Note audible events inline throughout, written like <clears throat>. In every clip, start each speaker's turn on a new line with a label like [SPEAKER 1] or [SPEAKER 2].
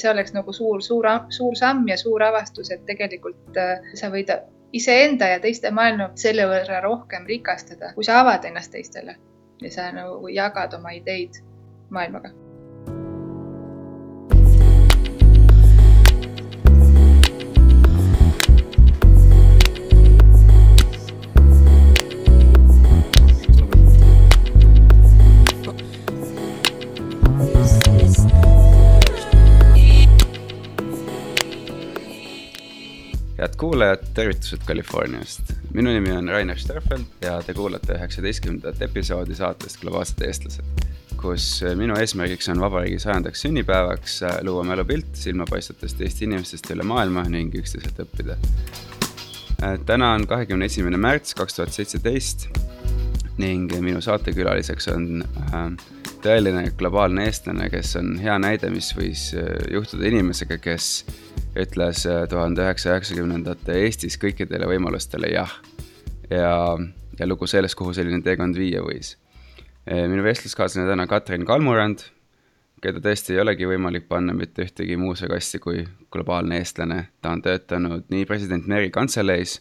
[SPEAKER 1] see oleks nagu suur, suur, suur samm ja suur avastus, et tegelikult äh, sa võid iseenda ja teiste maailma selle võrra rohkem rikastada, kui sa avad ennast teistele ja sa nagu jagad oma ideid maailmaga
[SPEAKER 2] kuulajad, tervitused Californiast. minu nimi on Rainer Sterfeld ja te kuulate üheksateistkümnendat episoodi saatest Globaalsed eestlased, kus minu eesmärgiks on vabariigi sajandaks sünnipäevaks luua mälupilt silmapaistevatest Eesti inimestest üle maailma ning üksteiselt õppida. täna on kahekümne esimene märts kaks tuhat seitseteist ning minu saatekülaliseks on äh, tõeline globaalne eestlane, kes on hea näide, mis võis äh, juhtuda inimesega, kes ütles äh, tuhande üheksasaja üheksakümnendate Eestis kõikidele võimalustele jah. ja, ja lugu sellest, kuhu selline teekond viia võis. Äh, minu vestluskaaslane täna Katrin Kalmurand, keda tõesti ei olegi võimalik panna mitte ühtegi muuse kasti kui globaalne eestlane. ta on töötanud nii president Meri kantseleis,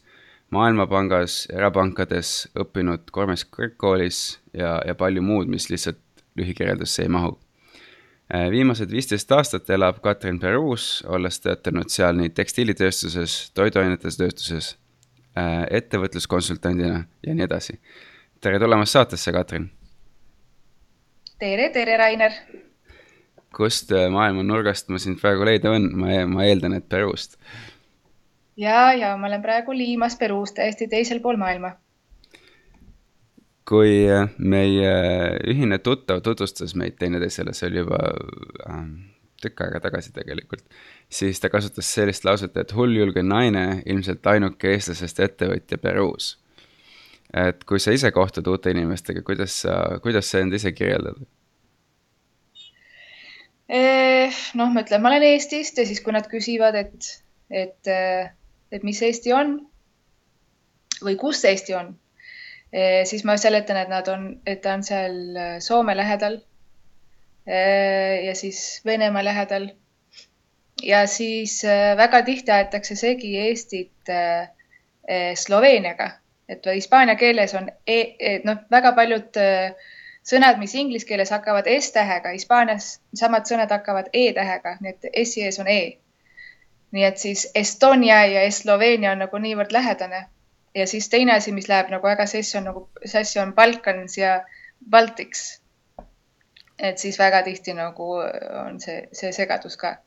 [SPEAKER 2] Maailmapangas, erapankades, õppinud Kormes kõrgkoolis ja, ja palju muud, mis lihtsalt lühikirjeldusse ei mahu Äh, viimased viisteist aastat elab Katrin Peruus, olles töötanud seal nii tekstiilitööstuses, toiduainetes tööstuses, äh, ettevõtluskonsultandina ja nii edasi. tere tulemast saatesse, Katrin.
[SPEAKER 1] tere, tere, Rainer.
[SPEAKER 2] kust maailma nurgast ma sind praegu leida võin, ma, ma eeldan, et Peruust.
[SPEAKER 1] Ja, ja ma olen praegu Liimas Peruus, täiesti teisel pool maailma
[SPEAKER 2] kui äh, meie ühine tuttav tutvustas meid teineteisele, see oli juba äh, tükk aega tagasi tegelikult, siis ta kasutas sellist lauset, et hulljulge naine, ilmselt ainuke eestlasest ettevõtja Peruus. et kui sa ise kohtud uute inimestega, kuidas sa, kuidas sa end ise kirjeldad?
[SPEAKER 1] Eh, noh, ma ütlen, ma olen Eestist ja siis, kui nad küsivad, et, et, äh, et mis Eesti on või kus Eesti on Eh, siis ma seletan, et nad on, et ta on seal eh, Soome lähedal eh, ja siis Venemaa lähedal. ja siis väga tihti aetakse segi Eestit Sloveeniaga, et hispaania keeles on e, e, noh, väga paljud sõnad, mis inglise keeles hakkavad S-tähega, Hispaanias samad sõnad hakkavad E-tähega, nii et S-i ees on E. nii et siis Estonia ja Sloveenia on nagu niivõrd lähedane ja siis teine asi, mis läheb nagu väga sassi, on nagu sassi on Balkans ja Baltics. et siis väga tihti nagu on see, see segadus ka.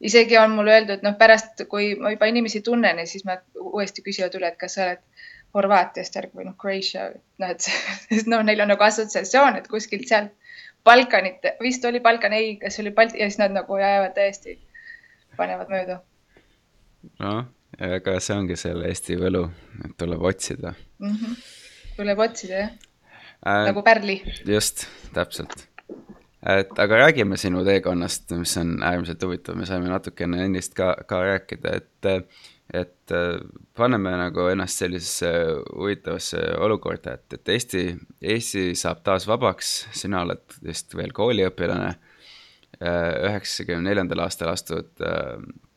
[SPEAKER 1] isegi on mulle öeldud, noh, pärast, kui ma juba inimesi tunnen ja siis nad uuesti küsivad üle, et kas sa oled Horvaatiast järg või noh, Croatia, noh, et <laughs> noh, neil on nagu assotsiatsioon, et kuskilt sealt Balkanit, vist oli Balkan, ei, kas oli Balti ja siis nad nagu jäävad täiesti, panevad mööda.
[SPEAKER 2] Noh aga see ongi selle Eesti võlu, et tuleb otsida
[SPEAKER 1] mm. -hmm. tuleb otsida jah äh,, nagu pärli.
[SPEAKER 2] just, täpselt. et aga räägime sinu teekonnast, mis on äärmiselt huvitav, me saime natukene ennist ka, ka rääkida, et et paneme nagu ennast sellisesse huvitavasse olukorda, et, et Eesti, Eesti saab taas vabaks, sina oled vist veel kooliõpilane, üheksakümne neljandal aastal astud äh, Äh,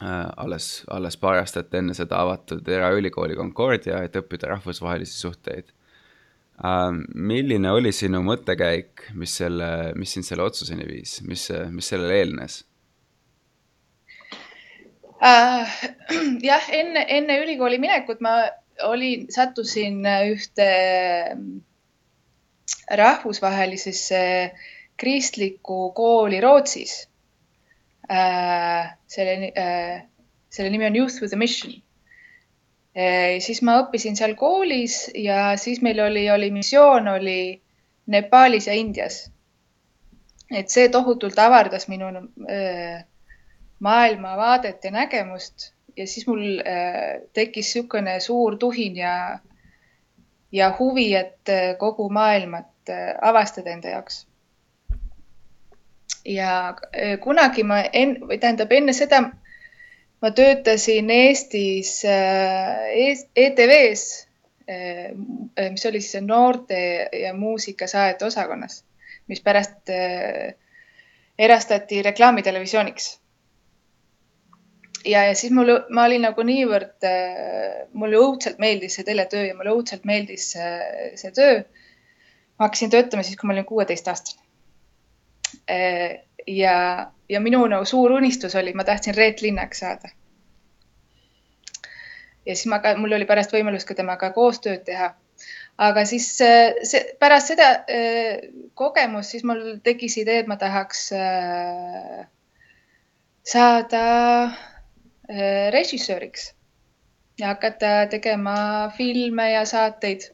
[SPEAKER 2] alles, alles paar aastat enne seda avatud eraülikooli Concordia, et õppida rahvusvahelisi suhteid. Äh, milline oli sinu mõttekäik, mis selle, mis sind selle otsuseni viis, mis, mis sellele eelnes?
[SPEAKER 1] Uh, <clears throat> jah, enne, enne ülikooli minekut ma olin, sattusin ühte rahvusvahelisesse kristlikku kooli Rootsis Äh, selle, äh, selle nimi on Youth with a Mission. Äh, siis ma õppisin seal koolis ja siis meil oli, oli missioon oli Nepaalis ja Indias. et see tohutult avardas minu maailmavaadet ja nägemust ja siis mul tekkis niisugune suur tuhin ja, ja huvi, et kogu maailmat avastada enda jaoks ja äh, kunagi ma en-, või tähendab enne seda ma töötasin Eestis äh, ETV-s, äh, mis oli siis noorte ja muusikasaajate osakonnas, mis pärast erastati reklaamitelevisiooniks. ja, ja siis mul, ma olin nagu niivõrd, mulle õudselt meeldis see teletöö ja mulle õudselt meeldis see, see töö. ma hakkasin töötama siis, kui ma olin kuueteistaastane. Ja, ja minu nagu suur unistus oli, ma tahtsin Reet Linnaks saada. ja siis ma ka, mul oli pärast võimalus ka temaga koostööd teha aga siis see, pärast seda kogemust, siis mul tekkis idee, et ma tahaks saada režissööriks ja hakata tegema filme ja saateid.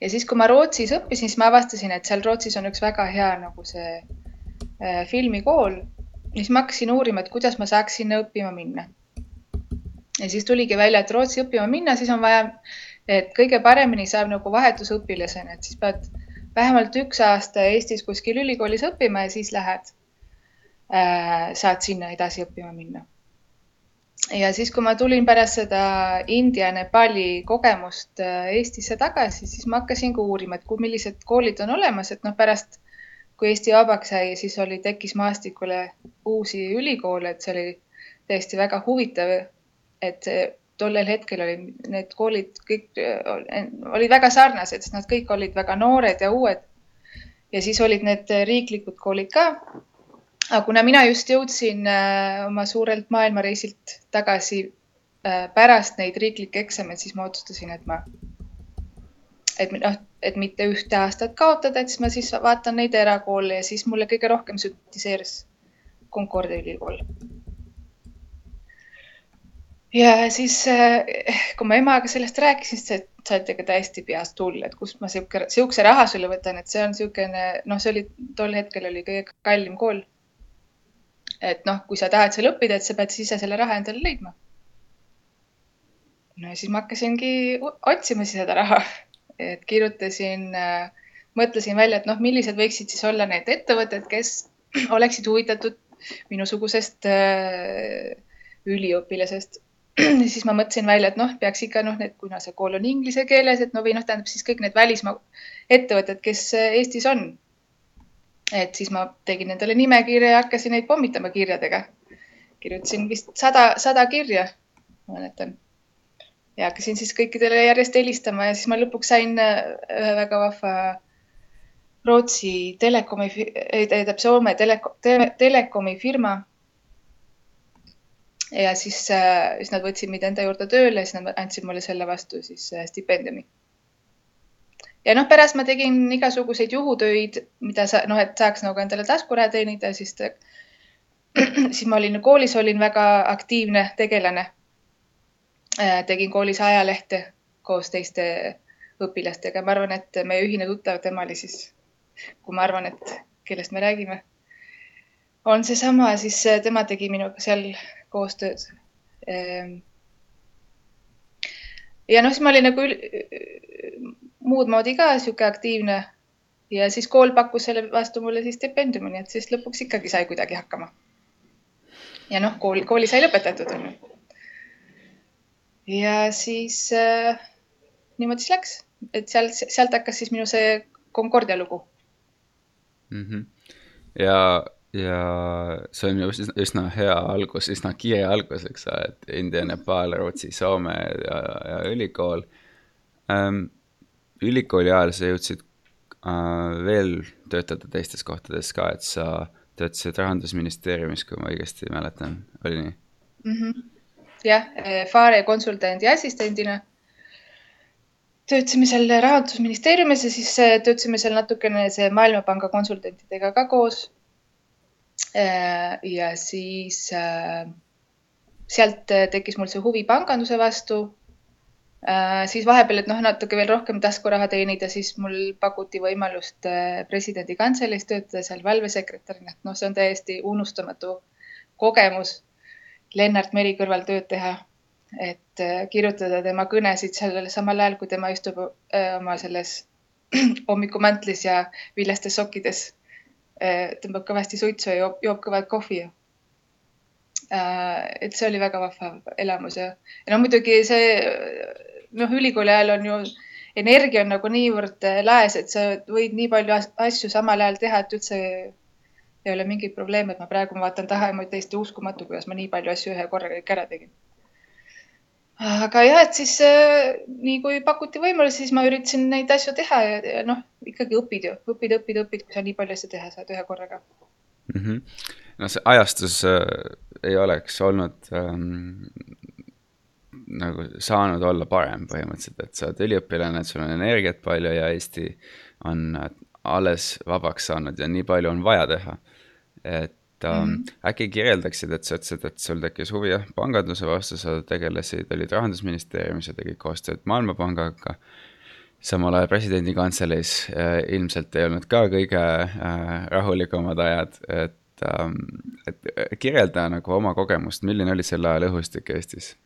[SPEAKER 1] Ja siis, kui ma Rootsis õppisin, siis ma avastasin, et seal Rootsis on üks väga hea nagu see äh, filmikool. siis ma hakkasin uurima, et kuidas ma saaks sinna õppima minna. ja siis tuligi välja, et Rootsi õppima minna, siis on vaja, et kõige paremini saab nagu vahetusõpilasena, et siis pead vähemalt üks aasta Eestis kuskil ülikoolis õppima ja siis lähed äh,, saad sinna edasi õppima minna ja siis, kui ma tulin pärast seda India, Nepali kogemust äh, Eestisse tagasi, siis ma hakkasin ka uurima, et kui, millised koolid on olemas, et noh, pärast kui Eesti vabaks sai, siis oli, tekkis maastikule uusi ülikoole, et see oli täiesti väga huvitav, et tollel hetkel oli need koolid kõik äh, olid väga sarnased, sest nad kõik olid väga noored ja uued. ja siis olid need riiklikud koolid ka aga kuna mina just jõudsin äh, oma suurelt maailmareisilt tagasi äh, pärast neid riiklikke eksameid, siis ma otsustasin, et ma, et noh, et mitte ühte aastat kaotada, et siis ma siis vaatan neid erakoole ja siis mulle kõige rohkem sümpatiseeris Concordia ülikool. ja siis, äh, kui ma emaga sellest rääkisin, siis sa oled ikka täiesti peast hull, et kust ma sihuke, sihukese raha sulle võtan, et see on niisugune, noh, see oli tol hetkel oli kõige kallim kool et noh, kui sa tahad seal õppida, et sa pead ise selle raha endale leidma. no ja siis ma hakkasingi otsima siis seda raha, et kirjutasin, äh, mõtlesin välja, et noh, millised võiksid siis olla need ettevõtted, kes <clears throat> oleksid huvitatud minusugusest äh, üliõpilasest. <clears throat> Siis ma mõtlesin välja, et noh, peaks ikka noh, need, kuna see kool on inglise keeles, et no või noh, tähendab siis kõik need välismaa ettevõtted, kes äh, Eestis on et siis ma tegin endale nimekirja ja hakkasin neid pommitama kirjadega. kirjutasin vist sada, sada kirja, ma mäletan. ja hakkasin siis kõikidele järjest helistama ja siis ma lõpuks sain äh, ühe väga vahva Rootsi telekomi, tähendab Soome teleko, tele, telekomi firma. ja siis, äh, siis nad võtsid mind enda juurde tööle, siis nad andsid mulle selle vastu siis äh, stipendiumi ja noh, pärast ma tegin igasuguseid juhutöid, mida sa noh, et saaks nagu endale taskuraha teenida, siis, <clears throat> siis ma olin koolis, olin väga aktiivne tegelane. Äh, tegin koolis ajalehte koos teiste õpilastega, ma arvan, et meie ühine tuttav, tema oli siis, kui ma arvan, et kellest me räägime, on seesama, siis äh, tema tegi minuga seal koostööd. Ähm, ja noh, siis ma olin nagu muud moodi ka sihuke aktiivne. ja siis kool pakkus selle vastu mulle siis stipendiumi, nii et siis lõpuks ikkagi sai kuidagi hakkama. ja noh, kool, kooli sai lõpetatud onju. ja siis äh, niimoodi siis läks, et seal, sealt hakkas siis minu see Concordia lugu
[SPEAKER 2] mm. -hmm. ja, ja see on ju üsna, üsna hea algus, üsna kiire algus, eks ole, et India, Nepal, Rootsi, Soome ja, ja ülikool ähm, ülikooli ajal sa jõudsid äh, veel töötada teistes kohtades ka, et sa töötasid rahandusministeeriumis, kui ma õigesti mäletan, oli nii
[SPEAKER 1] mm? -hmm. jah, eh, Fare konsultandi assistendina töötasime seal rahandusministeeriumis ja siis eh, töötasime seal natukene Maailmapanga konsultantidega ka koos. Eh, ja siis sealt tekkis mul see huvi panganduse vastu Äh, siis vahepeal, et noh, natuke veel rohkem taskuraha teenida, siis mul pakuti võimalust äh, presidendi kantseleis töötada seal valvesekretärina, et noh, see on täiesti unustamatu kogemus Lennart Meri kõrval tööd teha. et äh, kirjutada tema kõnesid sellel samal ajal, kui tema istub oma selles <clears throat> hommikumantlis ja viljastes sokkides. tõmbab kõvasti suitsu ja joob, joob kõvat kohvi. et see oli väga vahva elamus ja, ja no muidugi see noh, ülikooli ajal on ju energia on nagu niivõrd äh, laes, et sa võid nii palju asju samal ajal teha, et üldse ei ole mingit probleemi, et ma praegu ma vaatan taha ja mul täiesti uskumatu, kuidas ma nii palju asju ühe korraga kõik ära tegin. aga jah, et siis äh, nii kui pakuti võimalusi, siis ma üritasin neid asju teha ja, ja noh, ikkagi õpid ju, õpid, õpid, õpid, kui sa nii palju asju teha saad ühe korraga
[SPEAKER 2] mm. -hmm. no see ajastus äh, ei oleks olnud ähm, nagu saanud olla parem põhimõtteliselt, et sa oled üliõpilane, sul on energiat palju ja Eesti on alles vabaks saanud ja nii palju on vaja teha. et ähm, mm -hmm. äkki kirjeldaksid, et sa ütlesid, et sul tekkis huvi jah, panganduse vastu, sa tegelesid, olid rahandusministeeriumis ja tegid koostööd Maailmapangaga. samal ajal presidendi kantseleis äh, ilmselt ei olnud ka kõige äh, rahulikumad ajad, et ähm,, et kirjelda nagu oma kogemust, milline oli selle aja õhustik Eestis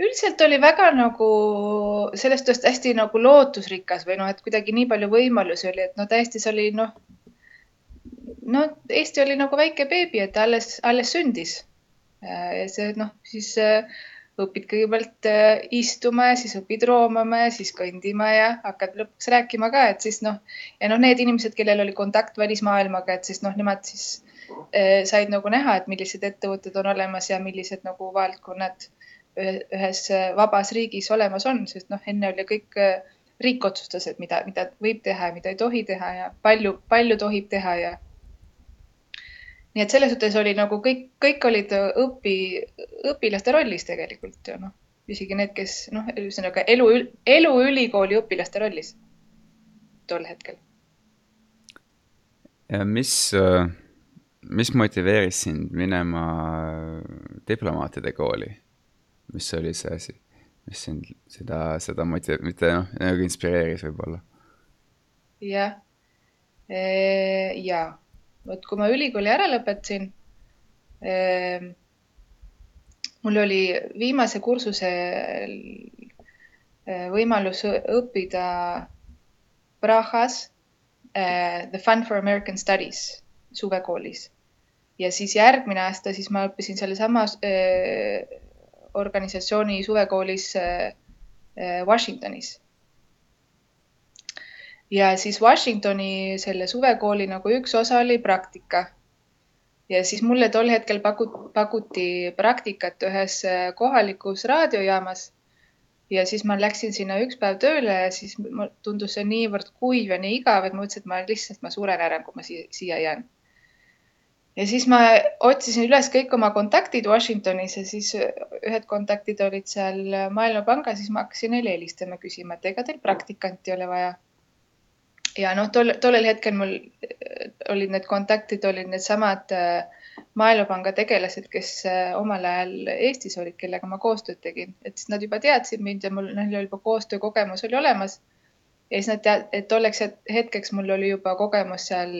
[SPEAKER 1] üldiselt oli väga nagu sellest ajast hästi nagu lootusrikas või noh, et kuidagi nii palju võimalusi oli, et no täiesti see oli noh, no Eesti oli nagu väike beebi, et alles, alles sündis. ja see noh, siis äh, õpid kõigepealt äh, istuma ja siis õpid roomama ja siis kõndima ja hakkad lõpuks rääkima ka, et siis noh, ja noh, need inimesed, kellel oli kontakt välismaailmaga, et siis noh, nemad siis äh, said nagu näha, et millised ettevõtted on olemas ja millised nagu valdkonnad ühes vabas riigis olemas on, sest noh, enne oli kõik, äh, riik otsustas, et mida, mida võib teha ja mida ei tohi teha ja palju, palju tohib teha ja. nii et selles suhtes oli nagu kõik, kõik olid õpi, õpilaste rollis tegelikult ju noh, isegi need, kes noh, ühesõnaga elu, elu ülikooli õpilaste rollis tol hetkel.
[SPEAKER 2] mis, äh, mis motiveeris sind minema diplomaatide kooli? Mis oli see asi, mis sind seda, seda motiv-, mitte noh, nagu inspireeris võib-olla?
[SPEAKER 1] jah, ja vot kui ma ülikooli ära lõpetasin, mul oli viimase kursuse võimalus õppida Prahas The Fund for American Studies suvekoolis. Ja siis järgmine aasta siis ma õppisin sellesamas organisatsiooni suvekoolis äh, äh, Washingtonis. ja siis Washingtoni selle suvekooli nagu üks osa oli praktika. ja siis mulle tol hetkel paku-, pakuti praktikat ühes äh, kohalikus raadiojaamas. ja siis ma läksin sinna üks päev tööle ja siis tundus see niivõrd kuiv ja nii igav, et ma mõtlesin, et ma lihtsalt, ma suren ära, kui ma siia jään ja siis ma otsisin üles kõik oma kontaktid Washingtonis ja siis ühed kontaktid olid seal Maailmapangas, siis ma hakkasin neile helistama, küsima, et ega teil praktikanti ei ole vaja. ja noh, tol, tollel hetkel mul olid need kontaktid, olid needsamad Maailmapanga tegelased, kes omal ajal Eestis olid, kellega ma koostööd tegin, et siis nad juba teadsid mind ja mul, neil juba koostöökogemus oli olemas. ja siis nad tead-, et tolleks hetkeks mul oli juba kogemus seal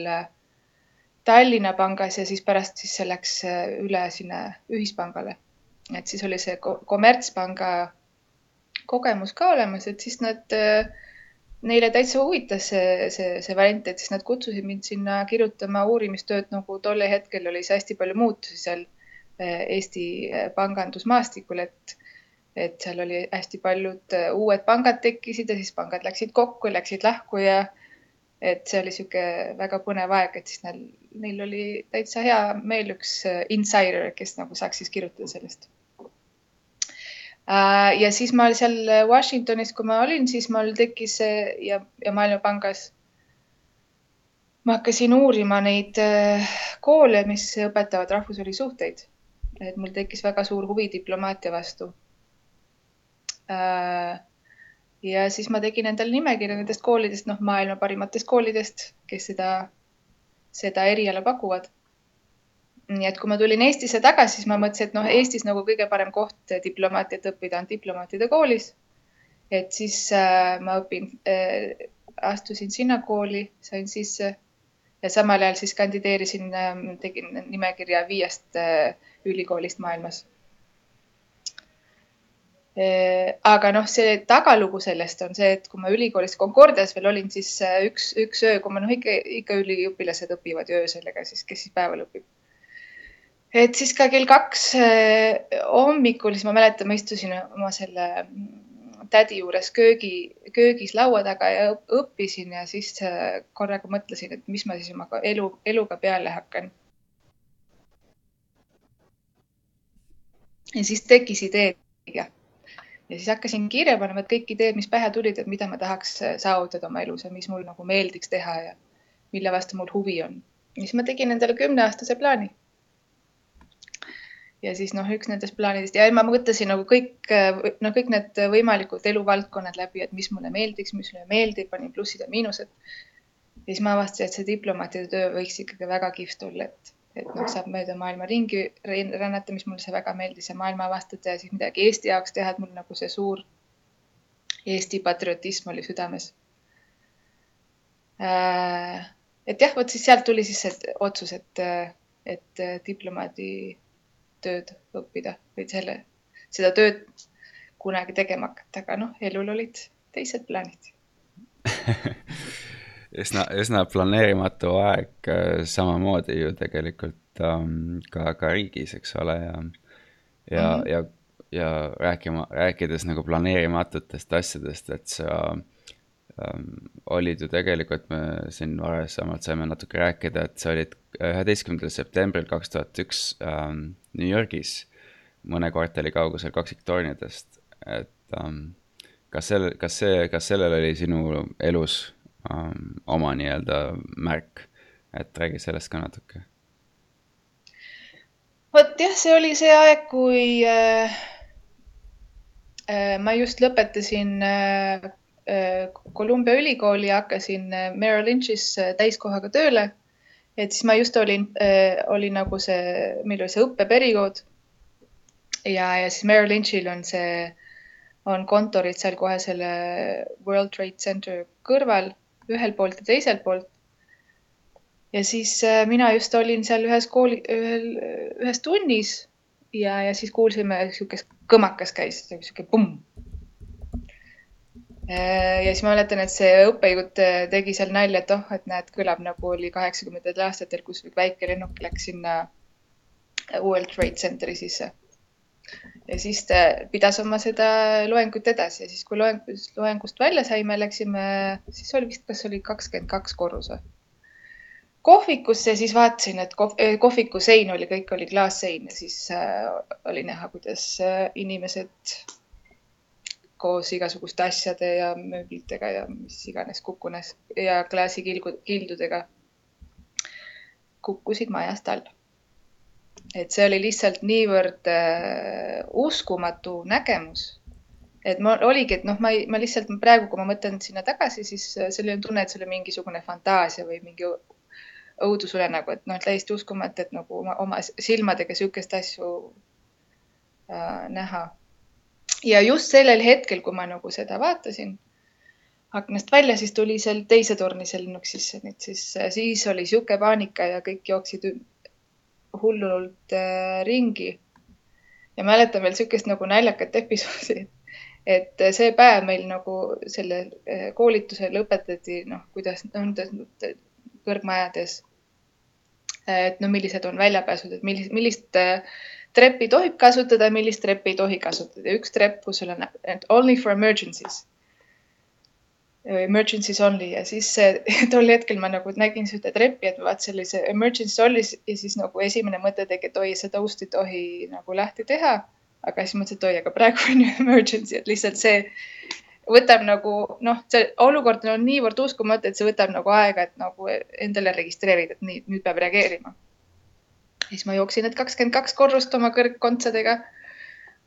[SPEAKER 1] Tallinna pangas ja siis pärast siis see läks äh, üle sinna ühispangale. et siis oli see kommertspanga kogemus ka olemas, et siis nad, äh, neile täitsa huvitas see, see, see variant, et siis nad kutsusid mind sinna kirjutama uurimistööd, nagu tol hetkel oli see hästi palju muutusi seal äh, Eesti pangandusmaastikul, et et seal oli hästi paljud uued pangad tekkisid ja siis pangad läksid kokku, läksid lahku ja et see oli niisugune väga põnev aeg, et siis neil, neil oli täitsa hea meel üks äh, insider, kes nagu saaks siis kirjutada sellest. Äh, ja siis ma seal Washingtonis, kui ma olin, siis mul tekkis ja, ja Maailmapangas ma hakkasin uurima neid äh, koole, mis õpetavad rahvusvahelisi suhteid. et mul tekkis väga suur huvi diplomaatia vastu ja siis ma tegin endale nimekirja nendest koolidest, noh, maailma parimatest koolidest, kes seda, seda eriala pakuvad. nii et kui ma tulin Eestisse tagasi, siis ma mõtlesin, et noh, Eestis nagu kõige parem koht diplomaatiat õppida on diplomaatide koolis. et siis äh, ma õpin äh,, astusin sinna kooli, sain sisse ja samal ajal siis kandideerisin äh,, tegin nimekirja viiest äh, ülikoolist maailmas aga noh, see tagalugu sellest on see, et kui ma ülikoolis Concordias veel olin, siis äh, üks, üks öö, kui ma noh, ikka, ikka üliõpilased õpivad ju öösel, ega siis, kes siis päeval õpib. et siis ka kell kaks äh, hommikul, siis ma mäletan, ma istusin oma selle mm, tädi juures köögi, köögis laua taga ja õppisin ja siis korraga mõtlesin, et mis ma siis oma elu, eluga peale hakkan. ja siis tekkis idee ja siis hakkasin kirja panema, et kõik ideed, mis pähe tulid, et mida ma tahaks saavutada oma elus ja mis mul nagu meeldiks teha ja mille vastu mul huvi on. ja siis ma tegin endale kümneaastase plaani ja siis noh, üks nendest plaanidest ja ma mõtlesin nagu kõik, noh, kõik need võimalikud eluvaldkonnad läbi, et mis mulle meeldiks, mis mulle meeldib, panin plussid ja miinused. ja siis ma avastasin, et see diplomaatide töö võiks ikkagi väga kihvt olla, et, et noh, saab mööda maailma ringi rännata, mis mulle see väga meeldis ja maailma avastada ja siis midagi Eesti jaoks teha, et mul nagu see suur Eesti patriotism oli südames. Äh, et jah, vot siis sealt tuli siis see otsus, et, et diplomaadi tööd õppida või selle, seda tööd kunagi tegema hakata, aga noh, elul olid teised plaanid <laughs>
[SPEAKER 2] üsna, üsna planeerimatu aeg äh, samamoodi ju tegelikult um, ka, ka riigis, eks ole, ja, ja mm, -hmm. ja, ja rääkima, rääkides nagu planeerimatutest asjadest, et sa um, olid ju tegelikult, me siin varasemalt saime natuke rääkida, et sa olid üheteistkümnendal septembril kaks tuhat üks um, New Yorgis mõne kvartali kaugusel kaksiktornidest, et um, kas sel, kas see, kas sellel oli sinu elus um, oma nii-öelda märk, et räägi sellest ka natuke.
[SPEAKER 1] vot jah, see oli see aeg, kui äh, äh, ma just lõpetasin äh, Columbia äh, ülikooli ja hakkasin äh, Merrill Lynch'is äh, täiskohaga tööle et siis ma just olin äh,, oli nagu see, meil oli see õppeperiood. ja, ja siis Merrill Lynch'il on see, on kontorid seal kohe selle World Trade Center kõrval, ühelt poolt ja teiselt poolt. ja siis äh, mina just olin seal ühes kooli, ühel, ühes tunnis ja, ja siis kuulsime, niisugune kõmakas käis, niisugune pumm Äh, ja siis ma mäletan, et see õppejõud äh, tegi seal nalja, et oh, et näed, kõlab nagu oli kaheksakümnendatel aastatel, kus väike lennuk läks sinna World Trade Centeri sisse. Ja siis ta pidas oma seda loengut edasi ja siis, kui loengust, loengust välja saime, läksime, siis oli vist, kas oli kakskümmend kaks korrus või? kohvikusse, siis vaatasin, et kohv, äh, kohviku sein oli, kõik oli klaassein ja siis äh, oli näha, kuidas äh, inimesed koos igasuguste asjade ja mööblitega ja mis iganes kukkunes ja klaasikildudega kukkusid majast alla. Et see oli lihtsalt niivõrd äh, uskumatu nägemus, et ma oligi, et noh, ma ei, ma lihtsalt praegu, kui ma mõtlen sinna tagasi, siis äh, selline tunne, et see oli mingisugune fantaasia või mingi õudusunenägu, et noh, täiesti uskumatu, et nagu oma, oma silmadega niisuguseid asju äh, näha. Ja just sellel hetkel, kui ma nagu seda vaatasin aknast välja, siis tuli seal teise torni see lennuk sisse, nii et siis, siis oli sihuke paanika ja kõik jooksid hullult äh, ringi. ja mäletan veel sihukest nagu naljakat episoodi, <laughs> et see päev meil nagu selle äh, koolituse lõpetati, noh, kuidas on kõrgmajades. et no millised on väljapääsud, et millist, millist äh, treppi tohib kasutada, millist treppi ei tohi kasutada. üks trepp, kus on only for emergencies. Emergencies only ja siis <laughs> tol hetkel ma nagu nägin seda treppi, et vaat sellise emergency only ja siis nagu esimene mõte tegi, et oi, seda ust ei tohi nagu lahti teha. aga siis mõtlesin, et oi, aga praegu on ju <laughs> emergency, et lihtsalt see võtab nagu noh, see olukord on niivõrd uskumatu, et see võtab nagu aega, et nagu endale registreerida, et nii, nüüd peab reageerima. Siis ma jooksin need kakskümmend kaks korrust oma kõrgkontsadega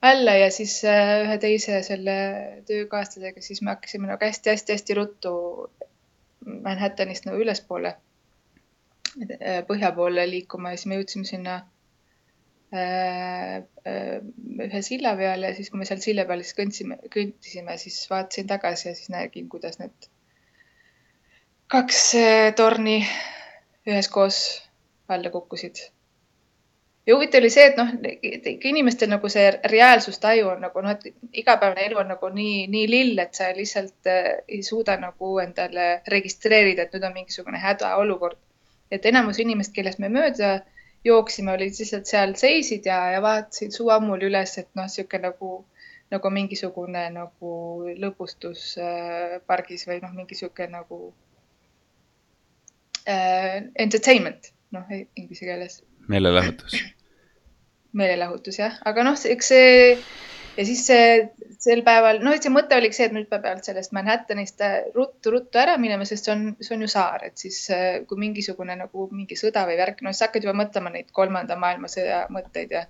[SPEAKER 1] alla ja siis äh, ühe teise selle töökaaslasega, siis me hakkasime nagu hästi-hästi-hästi ruttu Manhattanist nagu ülespoole, äh, põhja poole liikuma ja siis me jõudsime sinna äh, ühe silla peale ja siis, kui me seal silla peal siis kõndsime, kõndisime, siis vaatasin tagasi ja siis nägin, kuidas need kaks torni üheskoos alla kukkusid ja huvitav oli see, et noh, inimestel nagu see reaalsustaju on nagu noh, et igapäevane elu on nagu nii, nii lill, et sa lihtsalt äh, ei suuda nagu endale registreerida, et nüüd on mingisugune hädaolukord. et enamus inimest, kellest me mööda jooksime, olid lihtsalt seal seisid ja, ja vaatasid suu ammuli üles, et noh, niisugune nagu nagu mingisugune nagu lõbustuspargis või noh, mingi sihuke nagu äh, entertainment, noh inglise keeles.
[SPEAKER 2] Meelelahutus.
[SPEAKER 1] meelelahutus jah, aga noh, eks see ja siis see sel päeval, no see mõte oligi see, et nüüd peab sellest Manhattanist ruttu-ruttu ära minema, sest see on, see on ju saar, et siis kui mingisugune nagu mingi sõda või värk, no siis hakkad juba mõtlema neid kolmanda maailmasõja mõtteid ja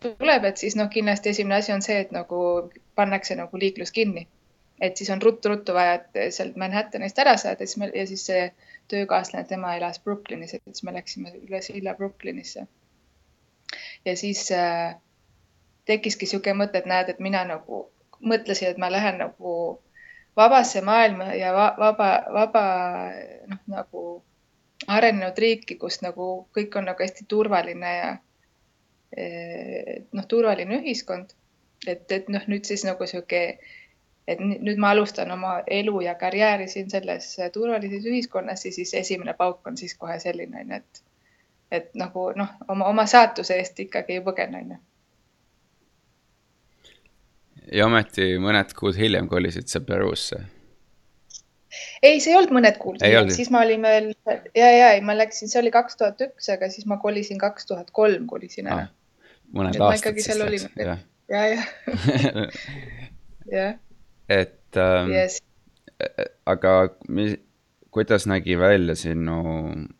[SPEAKER 1] tuleb, et siis noh, kindlasti esimene asi on see, et nagu pannakse nagu liiklus kinni. et siis on ruttu-ruttu vaja, et sealt Manhattanist ära saada, siis me ja siis see töökaaslane, tema elas Brooklynis, et siis me läksime üle silla Brooklynisse. ja siis äh, tekkiski niisugune mõte, et näed, et mina nagu mõtlesin, et ma lähen nagu vabasse maailma ja vaba, vaba noh, nagu arenenud riiki, kus nagu kõik on nagu hästi turvaline ja Eh, noh, turvaline ühiskond. et, et noh, nüüd siis nagu sihuke, et nüüd ma alustan oma elu ja karjääri siin selles turvalises ühiskonnas ja siis esimene pauk on siis kohe selline onju, et, et nagu noh, oma, oma saatuse eest ikkagi ei põgene onju.
[SPEAKER 2] ja ometi mõned kuud hiljem kolisid sa Peruusse
[SPEAKER 1] ei, see ei olnud mõned kuud, siis ma olin veel ja, ja ei, ma läksin, see oli kaks tuhat üks, aga siis ma kolisin kaks tuhat kolm, kolisin ära ah
[SPEAKER 2] mõned et aastad siis
[SPEAKER 1] läks, jah. ja, ja, <laughs> <laughs> jah.
[SPEAKER 2] Et ähm, yes. aga mis, kuidas nägi välja sinu,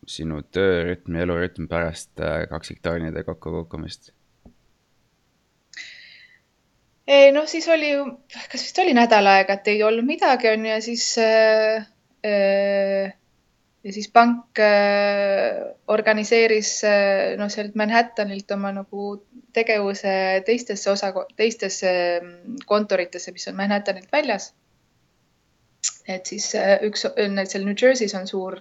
[SPEAKER 2] sinu töörütm ja elurütm pärast äh, kaksiktornide kokkukukkumist?
[SPEAKER 1] ei noh, siis oli kas vist oli nädal aega, et ei olnud midagi, on ju, ja siis äh, äh, ja siis pank äh, organiseeris äh, noh, sealt Manhattanilt oma nagu tegevuse teistesse osa, teistesse mm, kontoritesse, mis on Manhattanilt väljas. et siis äh, üks, seal New Jersey's on suur,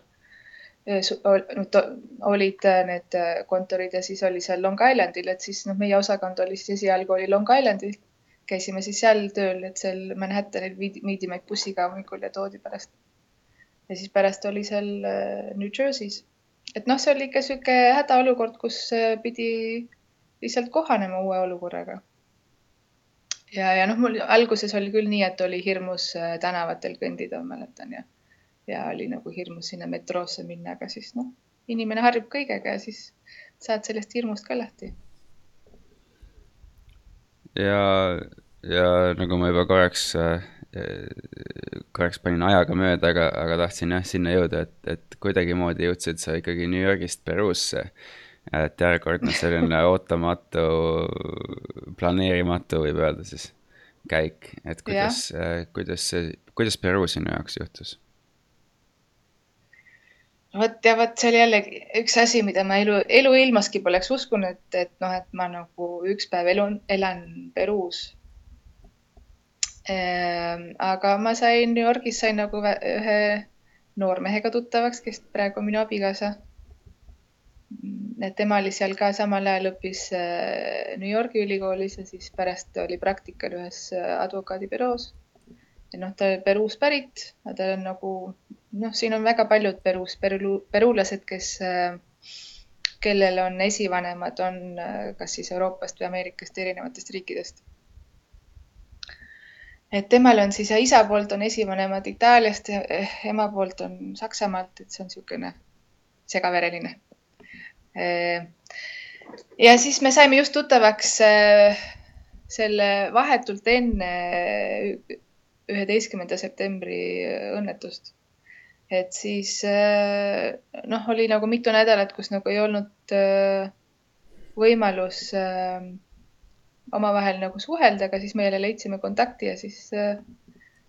[SPEAKER 1] olid need kontorid ja siis oli seal Long Islandil, et siis noh, meie osakond oli siis esialgu oli Long Islandil. käisime siis seal tööl, et seal Manhattanil viidi, viidi meid bussiga hommikul ja toodi pärast ja siis pärast oli seal äh, New Jersey's. et noh, see oli ikka sihuke hädaolukord, kus äh, pidi lihtsalt kohanema uue olukorraga. ja, ja noh, mul alguses oli küll nii, et oli hirmus äh, tänavatel kõndida, ma mäletan ja, ja oli nagu hirmus sinna metroosse minna, aga siis noh, inimene harjub kõigega ja siis saad sellest hirmust ka lahti.
[SPEAKER 2] ja, ja nagu ma juba korraks äh korraks panin ajaga mööda, aga, aga tahtsin jah sinna jõuda, et, et kuidagimoodi jõudsid sa ikkagi New Yorgist Peruusse. et järjekordne <laughs> selline ootamatu, planeerimatu võib öelda siis käik, et kuidas, kuidas see, kuidas Peruu sinu jaoks juhtus?
[SPEAKER 1] vot ja vot see oli jällegi üks asi, mida ma elu, eluilmaski poleks uskunud, et noh, et ma nagu üks päev elun, elan Peruus aga ma sain New Yorgis sain nagu ühe noormehega tuttavaks, kes praegu on minu abikaasa. Et tema oli seal ka samal ajal õppis äh, New Yorgi ülikoolis ja siis pärast oli praktikal ühes äh, advokaadibüroos. noh, ta oli Peruust pärit, tal on nagu noh, siin on väga paljud Peruus, peru, peruulased, kes, äh, kellel on esivanemad, on kas siis Euroopast või Ameerikast, erinevatest riikidest et temal on siis isa poolt on esivanemad Itaaliast ja eh, ema poolt on Saksamaalt, et see on niisugune segavereline. Eh, ja siis me saime just tuttavaks eh, selle vahetult enne üheteistkümnenda septembri õnnetust. et siis noh, oli nagu mitu nädalat, kus nagu ei olnud võimalus äh, omavahel nagu suhelda, aga siis me jälle leidsime kontakti ja siis äh,